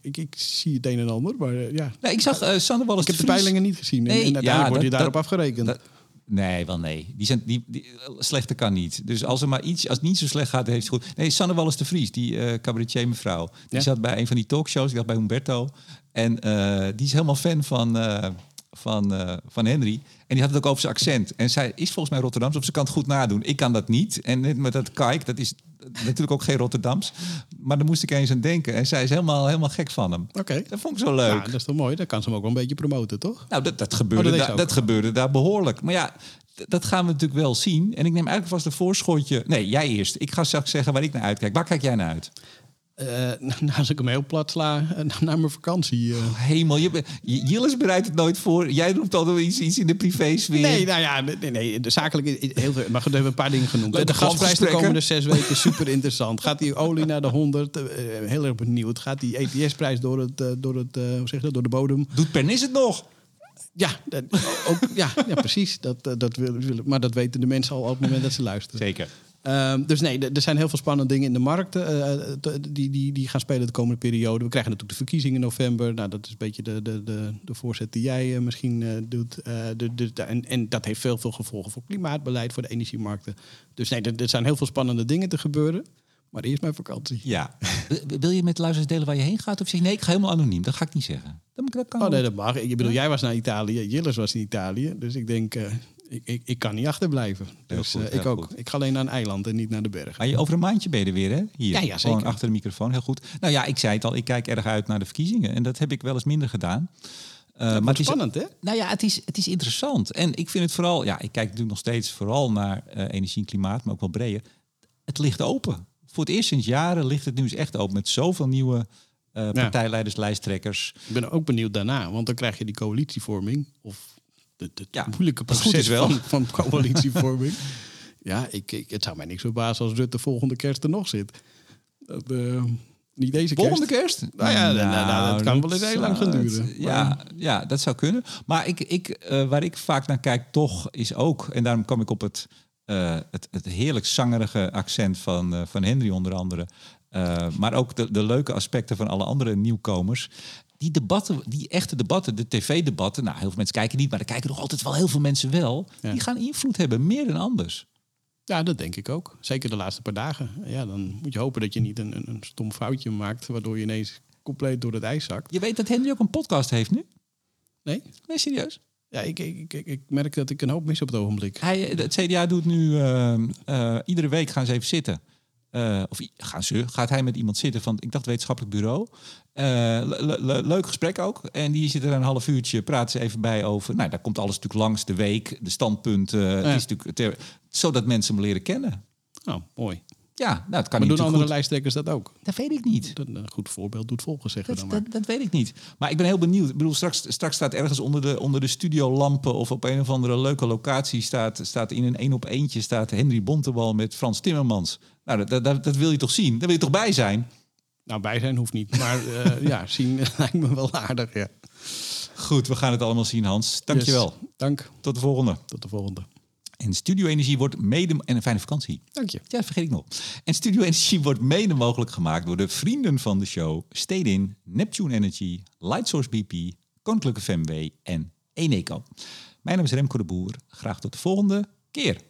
B: ik, ik, zie het een en ander, maar eh, ja.
A: Nee, ik zag eh Sander Wallis
B: Ik heb de peilingen niet gezien. En,
A: Nee,
B: en uiteindelijk
A: ja,
B: wordt je
A: dat-
B: daarop
A: dat-
B: afgerekend.
A: dat- Nee, wel nee. Die zijn, die, die, slechter kan niet. Dus als, er maar iets, als het niet zo slecht gaat, heeft het goed. Nee, Sanne Wallis de Vries, die eh cabaretier mevrouw. Die
B: Ja.
A: zat bij een van die talkshows, ik dacht bij Humberto. En die is helemaal fan van, van, eh, van Henry. En die had het ook over zijn accent. En zij is volgens mij Rotterdams, of ze kan het goed nadoen. Ik kan dat niet. En met dat kijk, dat is natuurlijk ook geen Rotterdams. Maar daar moest ik eens aan denken. En zij is helemaal, helemaal gek van hem.
B: Oké.
A: Dat vond ik zo leuk.
B: Ja, dat is toch mooi? Dan kan ze hem ook wel een beetje promoten, toch?
A: Nou, dat, dat, gebeurde,
B: Oh, dat
A: dat gebeurde daar behoorlijk. Maar ja, dat gaan we natuurlijk wel zien. En ik neem eigenlijk vast een voorschotje. Nee, jij eerst. Ik ga straks zeggen waar ik naar uitkijk. Waar kijk jij naar uit?
B: Eh, nou, als ik hem heel plat sla, eh, naar mijn vakantie. eh.
A: Hemel, je, Jillis bereidt het nooit voor. Jij roept altijd wel iets, iets in de privésfeer.
B: Nee, nou ja, nee, nee, de zakelijke heel veel. Maar goed, we hebben een paar dingen genoemd. De gasprijs de komende zes weken is super interessant. Gaat die olie naar de 100? eh, heel erg benieuwd. Gaat die ETS-prijs door het, door het, hoe zeg je dat, door de bodem?
A: Doet Pernis het nog?
B: Ja, dat, ook, ja, ja precies. Dat, dat willen- maar dat weten de mensen al op het moment dat ze luisteren.
A: Zeker.
B: Ehm, dus nee, er zijn heel veel spannende dingen in de markt eh, eh, die, die, die gaan spelen de komende periode. We krijgen natuurlijk de verkiezingen in november. Nou, dat is een beetje de, de, de, de voorzet die jij eh, misschien eh, doet. Eh, de, de, de- en, en dat heeft veel, veel gevolgen voor klimaatbeleid, voor de energiemarkten. Dus nee, er, er zijn heel veel spannende dingen te gebeuren. Maar eerst mijn vakantie.
A: Ja. Wil je met luisteraars delen waar je heen gaat? Of zeg je nee, ik ga helemaal anoniem? Dat ga ik niet zeggen. Dat, kan
B: Oh nee, dat mag. Ik bedoel, jij was naar Italië, Jillis was in Italië. Dus ik denk, eh, ik, ik, ik kan niet achterblijven. Dus
A: goed,
B: eh, ik ook.
A: goed.
B: Ik ga alleen naar een eiland en niet naar de bergen.
A: Maar je, over een maandje ben je er weer, hè? Hier.
B: Ja, ja,
A: Gewoon
B: zeker.
A: achter de microfoon. Heel goed. Nou ja, ik zei het al. Ik kijk erg uit naar de verkiezingen. En dat heb ik wel eens minder gedaan. Eh, maar het is,
B: spannend, hè?
A: Nou ja, het is, het is interessant. En ik vind het vooral, ja, ik kijk natuurlijk nog steeds vooral naar eh, energie en klimaat, maar ook wel breder. Het ligt open. Voor het eerst sinds jaren ligt het nu eens echt open met zoveel nieuwe partijleiders, lijsttrekkers.
B: Ik ben ook benieuwd daarna, want dan krijg je die coalitievorming. Of
A: Ja,
B: moeilijke
A: als het goed
B: proces
A: is wel.
B: Van, van coalitievorming. ja, ik, ik, het zou mij niks verbazen als Rutte volgende kerst er nog zit. Dat, eh, niet deze
A: Volgende
B: kerst.
A: kerst?
B: Nou ja, nou, nou, dat kan wel eens heel lang gaan duren.
A: Ja, ja, dat zou kunnen. Maar ik, ik, eh, waar ik vaak naar kijk, toch is ook, en daarom kom ik op het, eh, het, het heerlijk zangerige accent van, van Henry onder andere. Maar ook de, de leuke aspecten van alle andere nieuwkomers. Die debatten, die echte debatten, de tv-debatten, nou, heel veel mensen kijken niet, maar er kijken nog altijd wel heel veel mensen wel.
B: Ja.
A: Die gaan invloed hebben, meer dan anders.
B: Ja, dat denk ik ook. Zeker de laatste paar dagen. Ja, dan moet je hopen dat je niet een, een, een stom foutje maakt... waardoor je ineens compleet door het ijs zakt.
A: Je weet dat Henry ook een podcast heeft nu?
B: Nee?
A: Nee, serieus?
B: Ja, ik, ik, ik, ik merk dat ik een hoop mis op het ogenblik.
A: Hij, het CDA doet nu eh, eh, iedere week gaan ze even zitten. Eh, of gaan ze, gaat hij met iemand zitten van, ik dacht wetenschappelijk bureau. Eh, le- le- le- leuk gesprek ook. En die zit er een half uurtje, praten ze even bij over. Nou, daar komt alles natuurlijk langs de week, de standpunten. Het is natuurlijk zodat mensen hem leren kennen.
B: Oh, mooi.
A: Ja, nou, het kan
B: Maar
A: niet
B: doen andere
A: goed.
B: lijsttrekkers dat ook?
A: Dat weet ik niet.
B: Dat, een goed voorbeeld doet volgen, zeggen
A: Dat,
B: dan maar.
A: dat, dat weet ik niet. Maar ik ben heel benieuwd. Ik bedoel, straks, straks staat ergens onder de, onder de studiolampen of op een of andere leuke locatie staat, staat in een één op eentje staat Henry Bontebal met Frans Timmermans. Nou, dat, dat- dat, wil je toch zien? Daar wil je toch bij zijn?
B: Nou, bij zijn hoeft niet. Maar eh, ja, zien lijkt me wel aardig, ja.
A: Goed, we gaan het allemaal zien, Hans. Dankjewel.
B: Yes. Dank.
A: Tot de volgende.
B: Tot de volgende.
A: En Studio Energie wordt mede... En een fijne vakantie.
B: Dank je.
A: Ja, vergeet ik nog. En Studio Energie wordt mede mogelijk gemaakt door de vrienden van de show... Stedin, Neptune Energy, Lightsource BP, Koninklijke FMW en Eneco. Mijn naam is Remco de Boer. Graag tot de volgende keer.